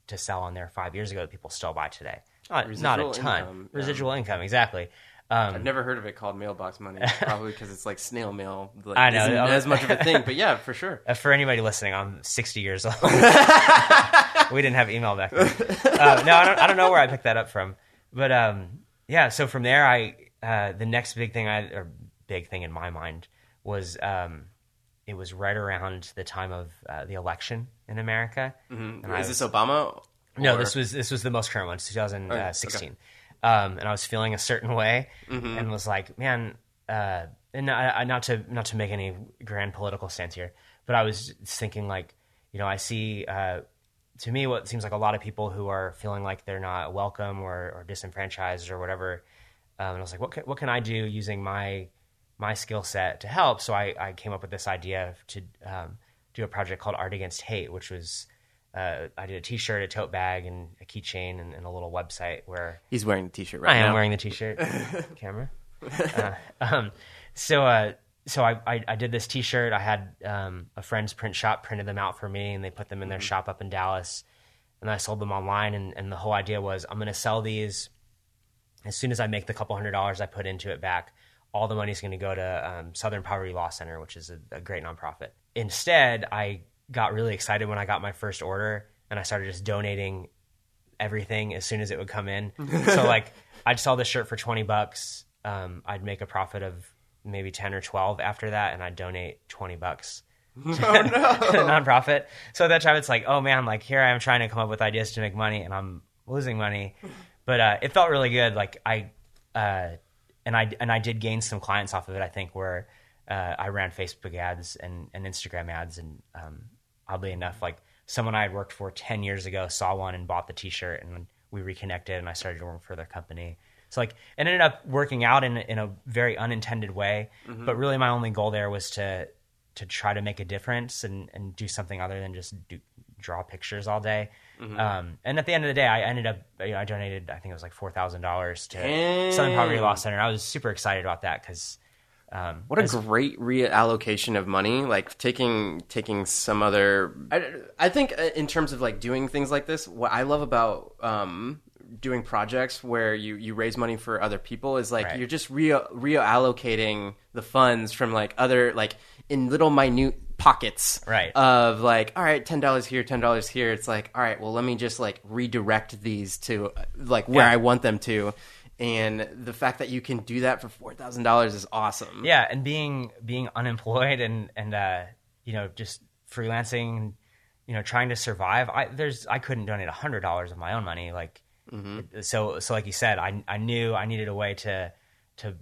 to sell on there five years ago that people still buy today. Not, not a ton. income, yeah. Residual income, exactly. Um, I've never heard of it called mailbox money. Probably because it's like snail mail. Like, I know. isn't as much of a thing, but yeah, for sure. Uh, for anybody listening, I'm 60 years old. we didn't have email back then. Uh, no, I don't, I don't know where I picked that up from. But um, yeah, so from there, I uh, the next big thing I or big thing in my mind was um, it was right around the time of uh, the election in America. I Is was- this Obama? no, Or- this was this was the most current one, 2016. Um, and I was feeling a certain way, and was like, man, uh, and I, I, not to not to make any grand political stance here, but I was thinking like, you know, I see uh, to me what seems like a lot of people who are feeling like they're not welcome or, or disenfranchised or whatever. Um, and I was like, what can, what can I do using my my skill set to help? So I, I came up with this idea to um, do a project called Art Against Hate, which was uh, I did a T-shirt, a tote bag, and a keychain, and, and a little website where He's wearing the T-shirt right now. I am wearing the T-shirt. Camera. Uh, um, so, uh, so I, I, I did this T-shirt. I had um, a friend's print shop printed them out for me, and they put them in their shop up in Dallas. And I sold them online. And, and the whole idea was I'm going to sell these as soon as I make the couple hundred dollars I put into it back. All the money's going to go to um, Southern Poverty Law Center, which is a, a great nonprofit. Instead, I got really excited when I got my first order, and I started just donating everything as soon as it would come in. so like I'd sell this shirt for 20 bucks. Um, I'd make a profit of maybe 10 or 12 after that. And I'd donate 20 bucks to the nonprofit. So at that time it's like, oh man, like here I am trying to come up with ideas to make money and I'm losing money. But, uh, it felt really good. Like I, uh, and I, and I did gain some clients off of it. I think where, uh, I ran Facebook ads and, and Instagram ads and, um, oddly enough, like someone I had worked for 10 years ago saw one and bought the t-shirt and we reconnected and I started to work for their company. So like it ended up working out in, in a very unintended way, but really my only goal there was to, to try to make a difference and, and do something other than just do, draw pictures all day. Um, and at the end of the day, I ended up, you know, I donated, I think it was like $4,000 to Southern Poverty Law Center. I was super excited about that because, um, What a great reallocation of money! Like taking taking some other. I, I think uh, in terms of like doing things like this, what I love about um, doing projects where you you raise money for other people is like Right. you're just re reallocating the funds from like other like in little minute pockets Right. of like all right ten dollars here ten dollars here it's like all right well let me just like redirect these to like where Yeah. i want them to and the fact that you can do that for four thousand dollars is awesome yeah and being being unemployed and and uh you know just freelancing you know trying to survive i there's i couldn't donate a hundred dollars of my own money like so so like you said i i knew i needed a way to to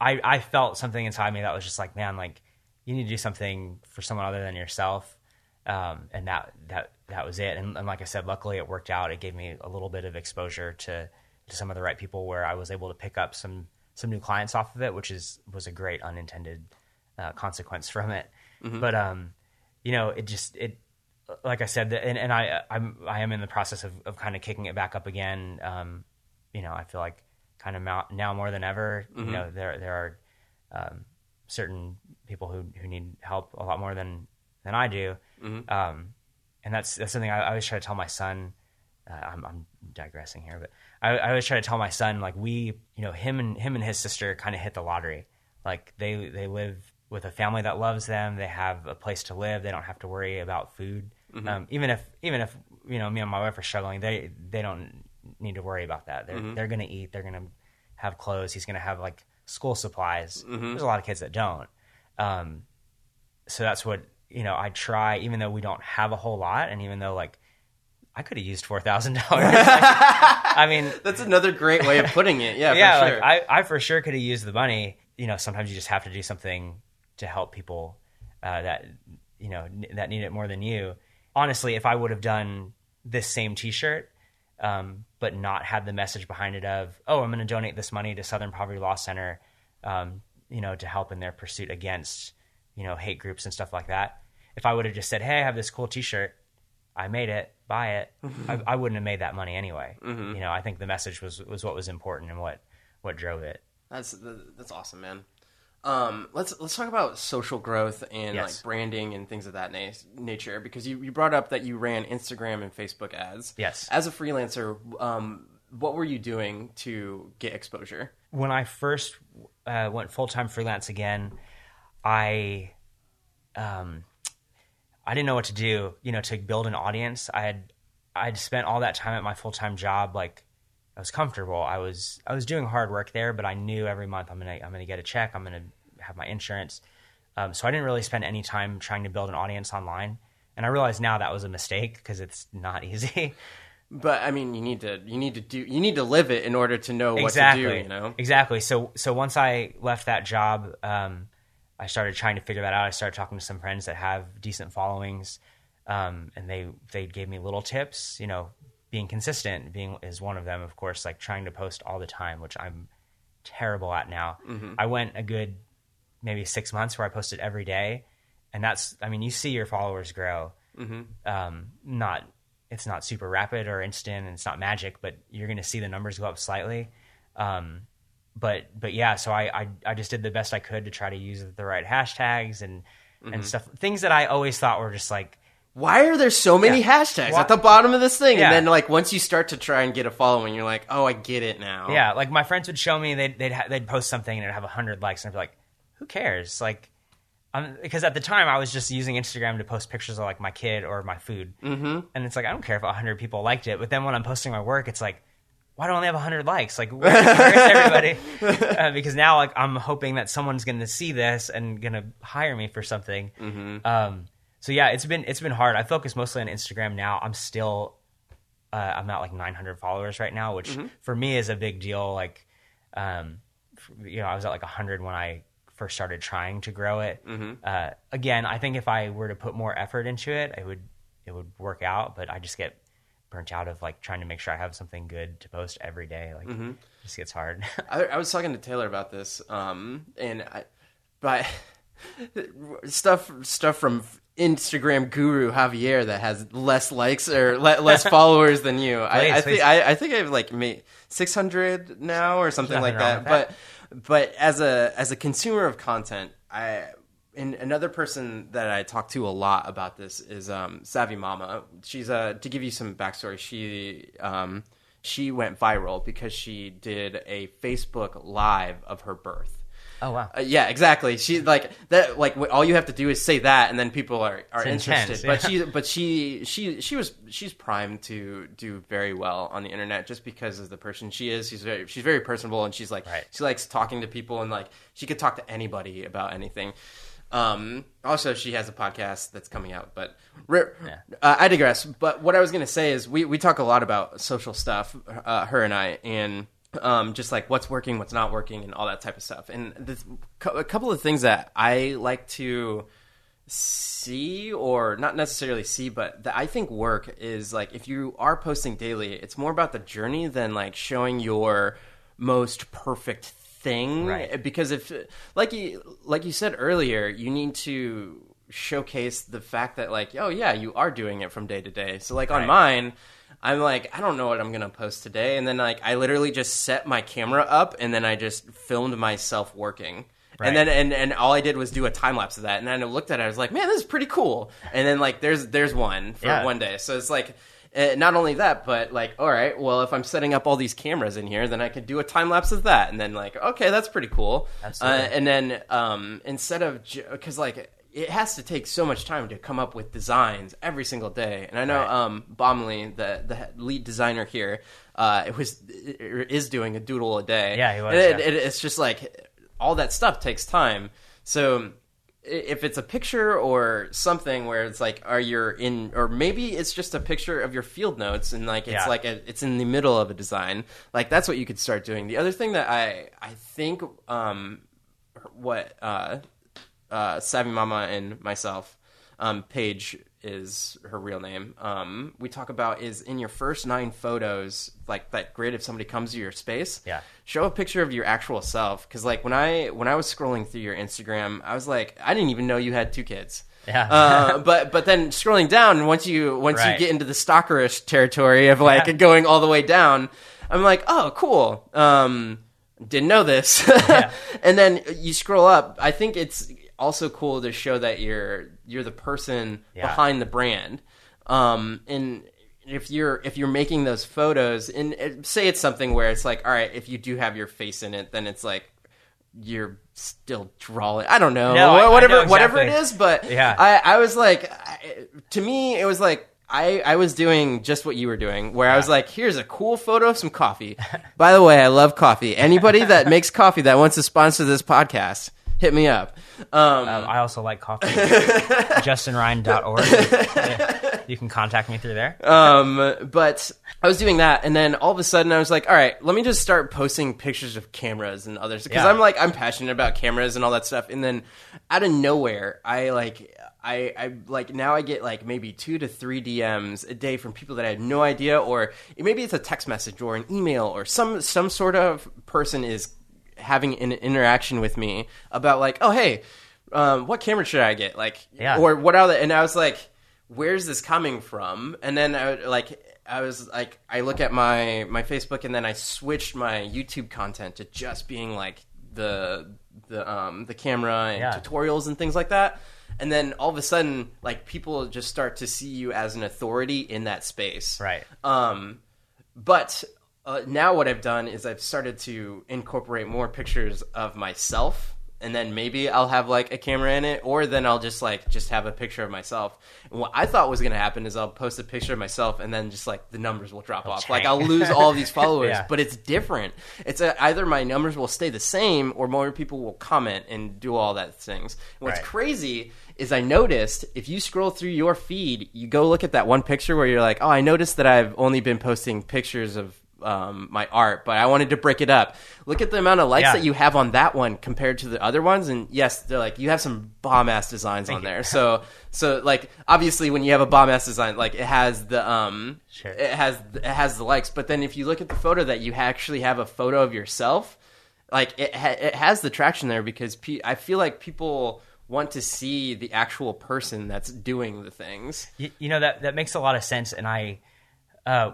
i i felt something inside me that was just like man like you need to do something for someone other than yourself. Um and that that that was it. And, and like i said luckily it worked out. It gave me a little bit of exposure to to some of the right people where i was able to pick up some some new clients off of it which is was a great unintended uh, consequence from it. But um you know it just it like I said, and, and I I'm I am in the process of, of kind of kicking it back up again. Um, you know, I feel like kind of now, now more than ever. You know, there there are um, certain people who who need help a lot more than than I do, um, and that's that's something I, I always try to tell my son. Uh, I'm, I'm digressing here, but I, I always try to tell my son like we, you know, him and him and his sister kind of hit the lottery. Like they they live with a family that loves them. They have a place to live. They don't have to worry about food. Um, even if even if you know me and my wife are struggling, they they don't need to worry about that. They're they're gonna eat. They're gonna have clothes. He's gonna have like school supplies. There's a lot of kids that don't. Um, so that's what you know. I try, even though we don't have a whole lot, and even though like I could have used four thousand dollars. I mean, that's another great way of putting it yeah, yeah, for sure like I, I for sure could have used the money. You know, sometimes you just have to do something to help people uh, that you know n- that need it more than you. Honestly, if I would have done this same T-shirt, um, but not had the message behind it of, oh, I'm going to donate this money to Southern Poverty Law Center, um, you know, to help in their pursuit against you know hate groups and stuff like that. If I would have just said, hey, I have this cool T-shirt, I made it, buy it, I, I wouldn't have made that money anyway. You know, I think the message was was what was important and what what drove it. That's that's awesome, man. Um, let's let's talk about social growth and Yes. like branding and things of that na- nature because you, you brought up that you ran Instagram and Facebook ads. Yes. As a freelancer, um, what were you doing to get exposure? when I first uh, went full time freelance again, I um, I didn't know what to do. You know, to build an audience. I had I'd spent all that time at my full time job. Like I was comfortable. I was I was doing hard work there, but I knew every month I'm gonna I'm gonna get a check. I'm gonna have my insurance. Um, so I didn't really spend any time trying to build an audience online. And I realize now that was a mistake because it's not easy. But I mean, you need to you need to do you need to live it in order to know exactly. what to do. You know. Exactly. So so once I left that job, um, I started trying to figure that out. I started talking to some friends that have decent followings, um, and they they gave me little tips. You know, being consistent being is one of them. Of course, like trying to post all the time, which I'm terrible at now. I went a good maybe six months where I posted every day, and that's I mean you see your followers grow. Um, not it's not super rapid or instant, and it's not magic, but you're going to see the numbers go up slightly. Um, but but yeah, so I, I I just did the best I could to try to use the right hashtags and and stuff. Things that I always thought were just like Why are there so many Yeah. hashtags at the bottom of this thing? Yeah. And then like once you start to try and get a following, you're like, oh, I get it now. Yeah, like my friends would show me they'd they'd, ha- they'd post something and it'd have hundred likes, and I'd be like, "Who cares?" Like, I'm, because at the time I was just using Instagram to post pictures of like my kid or my food, mm-hmm. and it's like I don't care if hundred people liked it, but then when I'm posting my work, it's like, why do I only have hundred likes? Like, where, where's everybody? uh, because now like I'm hoping that someone's going to see this and going to hire me for something. Um, so yeah, it's been it's been hard. I focus mostly on Instagram now. I'm still uh, I'm at like 900 followers right now, which for me is a big deal. Like, um, you know, I was at like 100 when I first started trying to grow it. Uh, again, I think if I were to put more effort into it, it would it would work out. But I just get burnt out of like trying to make sure I have something good to post every day. Like, it just gets hard. I, I was talking to Taylor about this, um, and I, but stuff stuff from Instagram guru Javier that has less likes or le- less followers than you. I, Please, I please. think I, I think I have like six hundred now or something like wrong that. But but as a as a consumer of content, I. And another person that I talk to a lot about this is um, Savvy Mama. She's uh, to give you some backstory. She um, she went viral because she did a Facebook live of her birth. Oh, wow. Uh, yeah, exactly. She like that. Like all you have to do is say that, and then people are, are It's interested. intense, But she, but she, she, she was she's primed to do very well on the internet just because of the person she is. She's very she's very personable, and she's like Right. she likes talking to people, and like she could talk to anybody about anything. Um, also, she has a podcast that's coming out, but re- Yeah. uh, I digress. But what I was going to say is we, we talk a lot about social stuff, uh, her and I, and um, just like what's working, what's not working, and all that type of stuff. And this, a couple of things that I like to see or not necessarily see but that i think work is like if you are posting daily it's more about the journey than like showing your most perfect thing Right. because if like you like you said earlier you need to showcase the fact that like oh yeah you are doing it from day to day so like on mine i'm like i don't know what i'm gonna post today and then like i literally just set my camera up and then i just filmed myself working Right. and then and, and all I did was do a time lapse of that, and then I looked at it, I was like, man, this is pretty cool. And then like there's there's one for Yeah. one day, so it's like. Uh, not only that, but like, all right, well, if I'm setting up all these cameras in here, then I could do a time lapse of that, and then like, okay, that's pretty cool. Uh, and then um, instead of because like it has to take so much time to come up with designs every single day, and I know Right. um, Bomley, the the lead designer here, uh, it was is doing a doodle a day. Yeah, he was, it- yeah. it- it's just like all that stuff takes time. So if it's a picture or something where it's like, are you in, or maybe it's just a picture of your field notes and like it's Yeah. like a, it's in the middle of a design. Like that's what you could start doing. The other thing that I I think um what uh uh Savvy Mama and myself um Paige is her real name. Um we talk about is in your first 9 photos like that grid if somebody comes to your space Yeah. show a picture of your actual self because like when i when i was scrolling through your instagram i was like i didn't even know you had two kids Yeah. uh, but but then scrolling down once you once you get into the stalkerish territory of like Yeah. going all the way down i'm like oh cool um didn't know this and then you scroll up i think it's also cool to show that you're you're the person Yeah. behind the brand um and if you're if you're making those photos and it, say it's something where it's like all right if you do have your face in it then it's like you're still drawing i don't know No, I- I whatever know whatever it exactly. is but Yeah. i i was like I, to me it was like I, I was doing just what you were doing, where I was like, here's a cool photo of some coffee. By the way, I love coffee. Anybody that makes coffee that wants to sponsor this podcast, hit me up. Um, Um, I also like coffee. JustinRyan.org. Yeah. You can contact me through there. um, but I was doing that, and then all of a sudden I was like, all right, let me just start posting pictures of cameras and others because Yeah. I'm like I'm passionate about cameras and all that stuff. And then out of nowhere, I like I I like now I get like maybe two to three DMs a day from people that I had no idea, or maybe it's a text message or an email or some some sort of person is having an interaction with me about like, oh hey, um, what camera should I get? Like, Yeah. or what are the? And I was like, where's this coming from? And then I would, like. I was like, I look at my my Facebook, and then I switched my YouTube content to just being like the the um the camera and Yeah. tutorials and things like that. And then all of a sudden, like people just start to see you as an authority in that space, Right. um, but uh, now what I've done is I've started to incorporate more pictures of myself, and then maybe I'll have like a camera in it, or then I'll just like just have a picture of myself. And what I thought was going to happen is I'll post a picture of myself, and then just like the numbers will drop off. Like. I'll lose all these followers, Yeah. but it's different. It's a, either my numbers will stay the same, or more people will comment and do all that things. And what's Right. crazy is I noticed if you scroll through your feed, you go look at that one picture where you're like, oh, I noticed that I've only been posting pictures of um, my art, but I wanted to break it up. Look at the amount of likes Yeah. that you have on that one compared to the other ones, and yes, they're like you have some bomb ass designs on you. there. So, so like obviously when you have a bomb ass design, like it has the um, Sure. it has it has the likes, but then if you look at the photo that you actually have a photo of yourself, like it ha- it has the traction there because pe- I feel like people want to see the actual person that's doing the things. You, you know that that makes a lot of sense. And I, uh,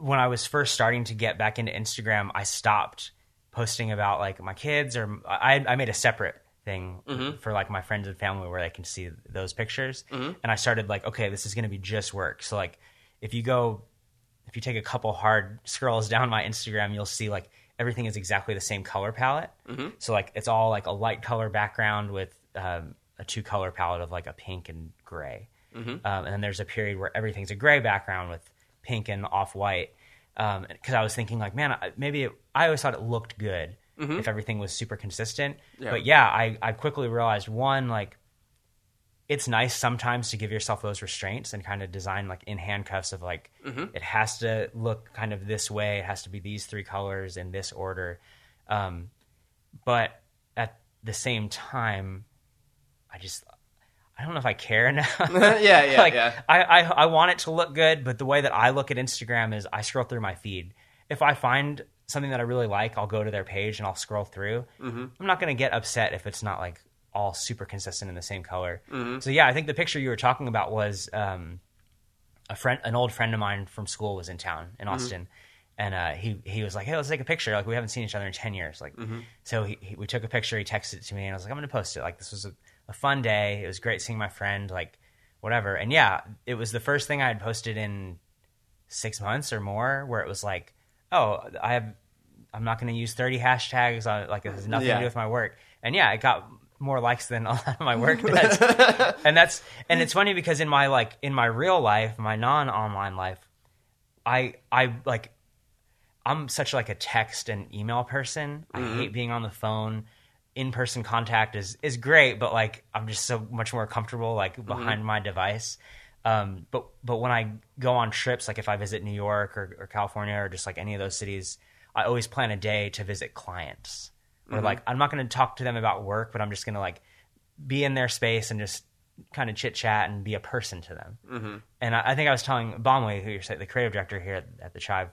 when I was first starting to get back into Instagram, I stopped posting about like my kids, or I, I made a separate thing for like my friends and family where they can see those pictures. And I started like, okay, this is going to be just work. So like, if you go, if you take a couple hard scrolls down my Instagram, you'll see like everything is exactly the same color palette. So like it's all like a light color background with um, a two color palette of like a pink and gray. Um, and then there's a period where everything's a gray background with pink and off white. Um, because I was thinking like, man, maybe it, I always thought it looked good mm-hmm. if everything was super consistent. Yeah. But yeah, I I quickly realized one like it's nice sometimes to give yourself those restraints and kind of design like in handcuffs of like mm-hmm. it has to look kind of this way it has to be these three colors in this order um, but at the same time i just i don't know if i care now yeah, yeah, like yeah. I, I i want it to look good but the way that i look at instagram is i scroll through my feed if i find something that i really like i'll go to their page and i'll scroll through Mm-hmm. i'm not going to get upset if it's not like all super consistent in the same color Mm-hmm. so yeah i think the picture you were talking about was um, a friend an old friend of mine from school was in town Mm-hmm. in austin and uh, he he was like hey let's take a picture like we haven't seen each other in 10 years like Mm-hmm. so he, he, we took a picture he texted it to me and i was like i'm gonna post it like this was a, a fun day. It was great seeing my friend like whatever. And yeah it was the first thing i had posted in six months or more where it was like oh i have i'm not going to use 30 hashtags on like it has nothing Yeah. to do with my work. And yeah it got more likes than a lot of my work does. And that's and it's funny because in my like in my real life my non-online life i i like i'm such like a text and email person. I mm-hmm. hate being on the phone in-person contact is is great but like i'm just so much more comfortable like behind my device um, but but when I go on trips, like if I visit New York or, or California or just like any of those cities, I always plan a day to visit clients. Or like I'm not going to talk to them about work, but I'm just going to like be in their space and just kind of chit chat and be a person to them. Mm-hmm. And I, I think I was telling Bomley, who you're the creative director here at, at the Tribe,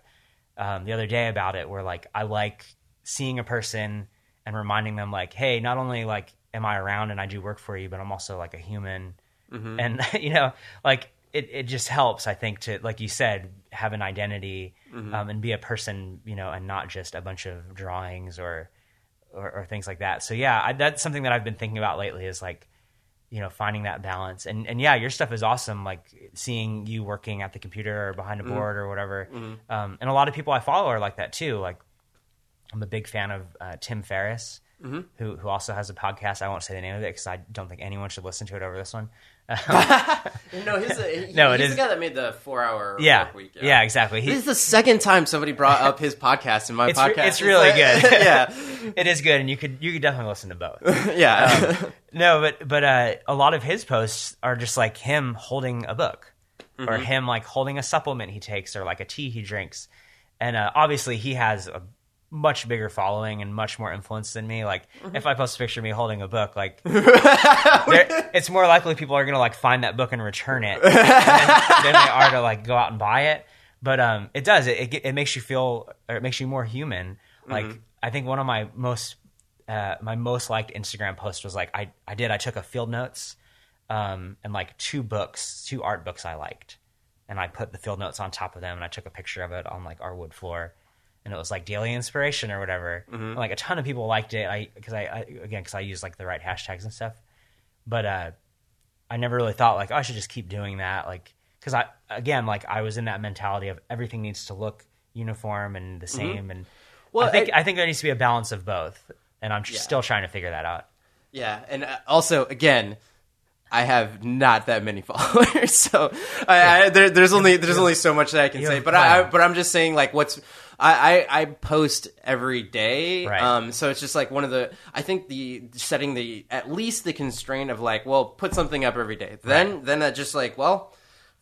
um, the other day about it, where like I like seeing a person and reminding them like, hey, not only like am I around and I do work for you, but I'm also like a human, and you know, like it it just helps. I think to like you said, have an identity um, and be a person, you know, and not just a bunch of drawings or or, or things like that. So yeah, I, that's something that I've been thinking about lately is like you know finding that balance. And and yeah your stuff is awesome like seeing you working at the computer or behind a board or whatever. Um, and a lot of people i follow are like that too like i'm a big fan of uh, tim ferriss who, who also has a podcast. I won't say the name of it because i don't think anyone should listen to it over this one. No, he's, a, he, No, it he's is- the guy that made the four-hour yeah. work week. yeah, exactly. This is the second time somebody brought up his podcast in my It's re- podcast. it's really good. yeah, it is good and you could you could definitely listen to both. Yeah. No, but but uh, a lot of his posts are just like him holding a book, or him like holding a supplement he takes, or like a tea he drinks, and uh, obviously he has a much bigger following and much more influence than me. Like if I post a picture of me holding a book, like it's more likely people are gonna like find that book and return it than, than they are to like go out and buy it. But um, it does it, it it makes you feel or it makes you more human. Like I think one of my most uh, my most liked Instagram post was like I I did I took a field notes um, and like two books two art books I liked and I put the field notes on top of them and I took a picture of it on like our wood floor and it was like daily inspiration or whatever. And, like a ton of people liked it. I because I, I again because I use like the right hashtags and stuff. But uh I never really thought like oh, I should just keep doing that like because I again like I was in that mentality of everything needs to look uniform and the same. And Well, I think I- I, think there needs to be a balance of both and I'm Yeah. still trying to figure that out. Yeah, and uh, also again, I have not that many followers, so I, I, there, there's only there's only so much that I can say. But I, I but I'm just saying like what's I, I I post every day, Right. um. So it's just like one of the I think the setting the at least the constraint of like well put something up every day. Then then that just like well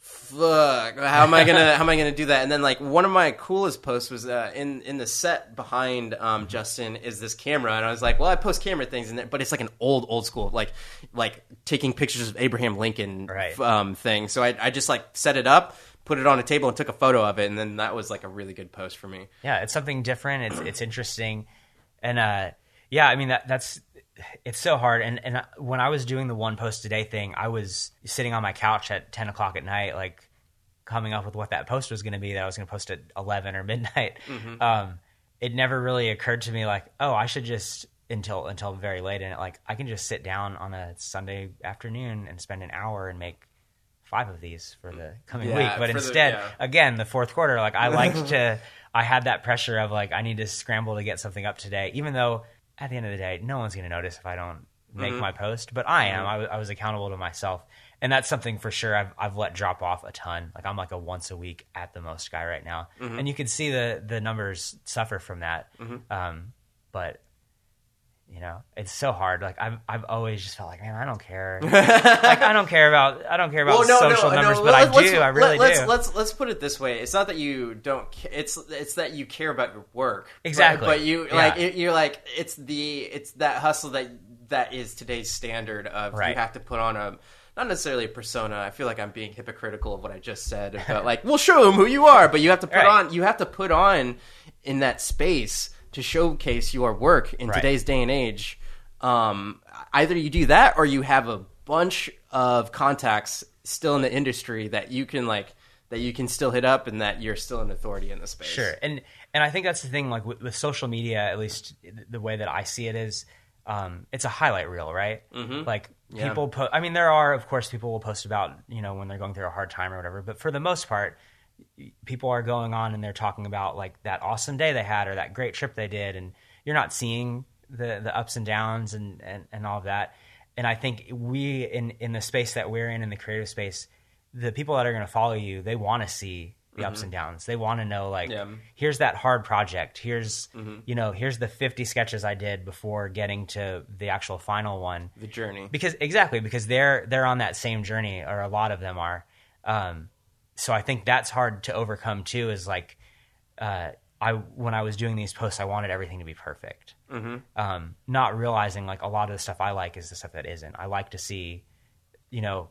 fuck how am i gonna how am i gonna do that and then like one of my coolest posts was uh, in in the set behind um, justin is this camera and i was like well i post camera things in there but it's like an old old school like like taking pictures of abraham lincoln Right. um, thing so I, I just like set it up put it on a table and took a photo of it and then that was like a really good post for me. Yeah it's something different. It's it's interesting. And uh yeah i mean that that's it's so hard. And and when i was doing the one post a day thing i was sitting on my couch at 10 o'clock at night like coming up with what that post was going to be that i was going to post at 11 or midnight. Um it never really occurred to me like oh i should just until until very late in it like i can just sit down on a sunday afternoon and spend an hour and make five of these for the mm. coming Yeah, week but for the- instead yeah. again the fourth quarter like i liked to I had that pressure of like I need to scramble to get something up today, even though at the end of the day, no one's going to notice if I don't make mm-hmm. my post, but I am. Mm-hmm. I was- I was accountable to myself, and that's something for sure I've I've let drop off a ton. Like I'm like a once a week at the most guy right now, mm-hmm. and you can see the the numbers suffer from that. Um, but you know, it's so hard. Like I've I've always just felt like, man, I don't care. like I don't care about I don't care about social numbers, but I let's- do. I really let's, do. Let's let's put it this way: it's not that you don't. ca- It's it's that you care about your work. Exactly. But, you Yeah. like it, you're like it's the it's that hustle that that is today's standard of you have to put on a. Not necessarily a persona. I feel like I'm being hypocritical of what I just said, but like, we'll show them who you are. But you have to put Right. on. You have to put on in that space to showcase your work in Right. today's day and age. Um, either you do that or you have a bunch of contacts still in the industry that you can like that you can still hit up and that you're still an authority in the space. Sure, and and I think that's the thing. Like with, with social media, at least the way that I see it is, um, it's a highlight reel, right? Mm-hmm. Like Yeah. people put. I mean, there are of course people will post about you know when they're going through a hard time or whatever, but for the most part, people are going on and they're talking about like that awesome day they had or that great trip they did, and you're not seeing the the ups and downs and and, and all of that. And I think we in in the space that we're in in the creative space, the people that are going to follow you, they want to see the ups and downs. They want to know like Yeah. here's that hard project. Here's you know here's the 50 sketches I did before getting to the actual final one The journey. because exactly because they're they're on that same journey or a lot of them are um, so i think that's hard to overcome too is like uh, i when i was doing these posts i wanted everything to be perfect. Mm-hmm. um, not realizing like a lot of the stuff i like is the stuff that isn't. I like to see you know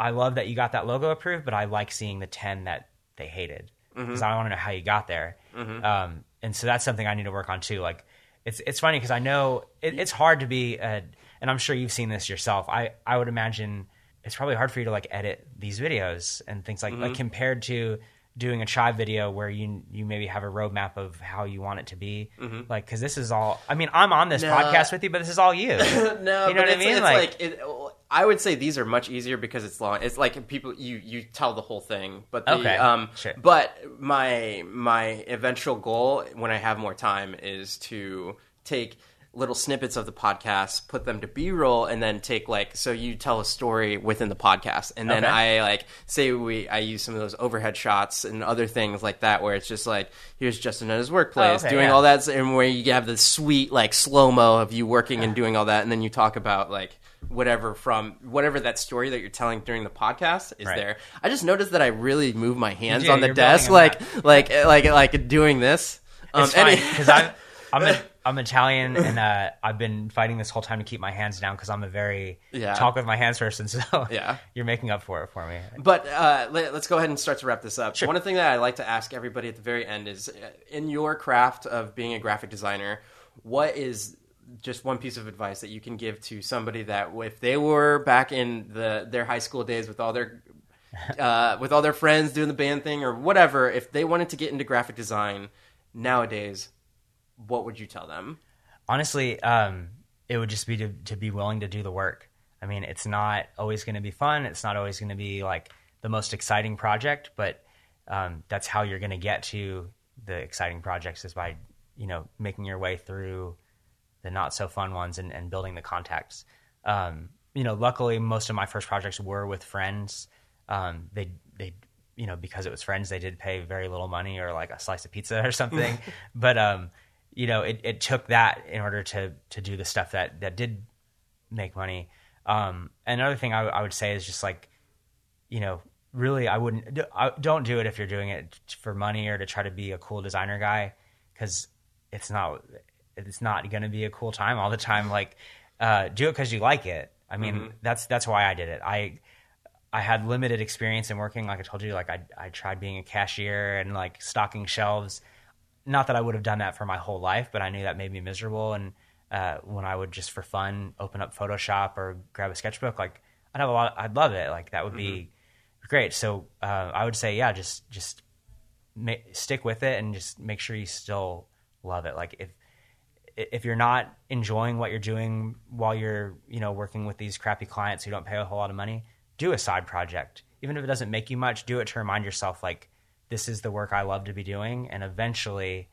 i love that you got that logo approved but i like seeing the 10 that they hated because i want to know how you got there. Um, and so that's something i need to work on too. Like it's it's funny because I know it, it's hard to be, a, and I'm sure you've seen this yourself. I I would imagine it's probably hard for you to like edit these videos and things like like compared to doing a Chive video where you you maybe have a roadmap of how you want it to be. Like because this is all. I mean, I'm on this No. podcast with you, but this is all you. no, you know but what I it's, mean? It's Like- like, it, I would say these are much easier because it's long. It's like people you you tell the whole thing, but the, Okay, um, sure. but my my eventual goal when I have more time is to take little snippets of the podcast, put them to B roll, and then take like so you tell a story within the podcast, and then Okay. I like say we I use some of those overhead shots and other things like that where it's just like here's Justin at his workplace Oh, okay, doing yeah. all that, and where you have this sweet like slow mo of you working and doing all that, and then you talk about like whatever from whatever that story that you're telling during the podcast is Right. there. I just noticed that I really move my hands do, on the desk a like like like like doing this. Um, It's funny any- because I'm I'm a, I'm Italian and uh, I've been fighting this whole time to keep my hands down because I'm a very Yeah. talk with my hands person. So Yeah. you're making up for it for me. But uh, let, us go ahead and start to wrap this up. One thing that I like to ask everybody at the very end is, uh, in your craft of being a graphic designer, what is just one piece of advice that you can give to somebody that if they were back in the their high school days with all their uh, with all their friends doing the band thing or whatever, if they wanted to get into graphic design nowadays, what would you tell them? honestly, um, it would just be to, to be willing to do the work. I mean, it's not always going to be fun. It's not always going to be like the most exciting project, but um, that's how you're going to get to the exciting projects is by you know making your way through the not so fun ones and, and building the contacts. Um, you know, luckily, most of my first projects were with friends. Um, they they you know because it was friends, they did pay very little money or like a slice of pizza or something. but um, you know, it, it took that in order to to do the stuff that that did make money. Um, another thing I, I would say is just like, you know, really, I wouldn't I- don't do it if you're doing it for money or to try to be a cool designer guy because it's not it's not going to be a cool time all the time. Like, uh, do it because you like it. I mean, that's that's why I did it. I I had limited experience in working. Like I told you, like I I tried being a cashier and like stocking shelves. Not that I would have done that for my whole life, but I knew that made me miserable. And uh, when I would just for fun open up Photoshop or grab a sketchbook, like I'd have a lot. I'd love it. Like that would be great. So uh, I would say, yeah, just just ma- stick with it and just make sure you still love it. Like if if you're not enjoying what you're doing while you're you know working with these crappy clients who don't pay a whole lot of money, do a side project. Even if it doesn't make you much, do it to remind yourself like this is the work I love to be doing, and eventually,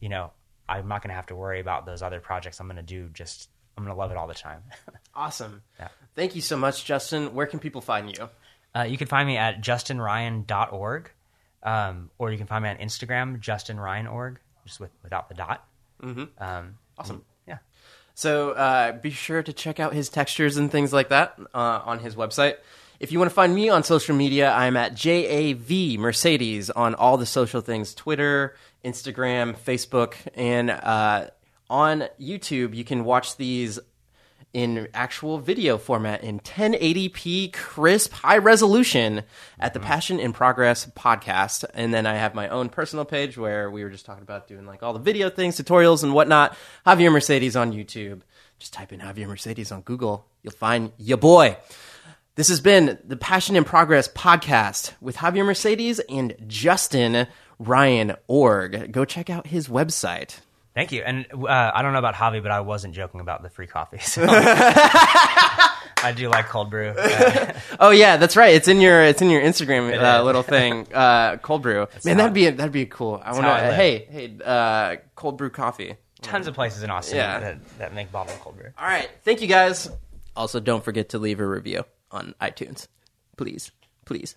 you know, I'm not going to have to worry about those other projects. I'm going to do just I'm going to love it all the time. Awesome. Yeah. Thank you so much, Justin. Where can people find you? Uh, you can find me at justinryan.org, um, or you can find me on Instagram, justinryan.org, just with, without the dot. Mm-hmm. Um, Awesome. yeah. So uh, be sure to check out his textures and things like that uh, on his website. If you want to find me on social media, I'm at JAV Mercedes on all the social things Twitter, Instagram, Facebook, and uh, on YouTube. You can watch these in actual video format in 1080p crisp high resolution at the Passion in Progress podcast. And then I have my own personal page where we were just talking about doing like all the video things, tutorials and whatnot. Javier Mercedes on YouTube. Just type in Javier Mercedes on Google. You'll find your boy. This has been the Passion in Progress podcast with Javier Mercedes and Justin Ryan Org. Go check out his website. Thank you. And uh, I don't know about Javi, but I wasn't joking about the free coffee. So I do like cold brew. Uh, Oh yeah, that's right. It's in your it's in your Instagram uh, little thing, uh, cold brew. Man, that'd be that'd be cool. I want to. Hey, hey, uh, cold brew coffee. tons of places in Austin Yeah. that, that make bottled cold brew. All right, thank you guys. Also, don't forget to leave a review on iTunes, please, please.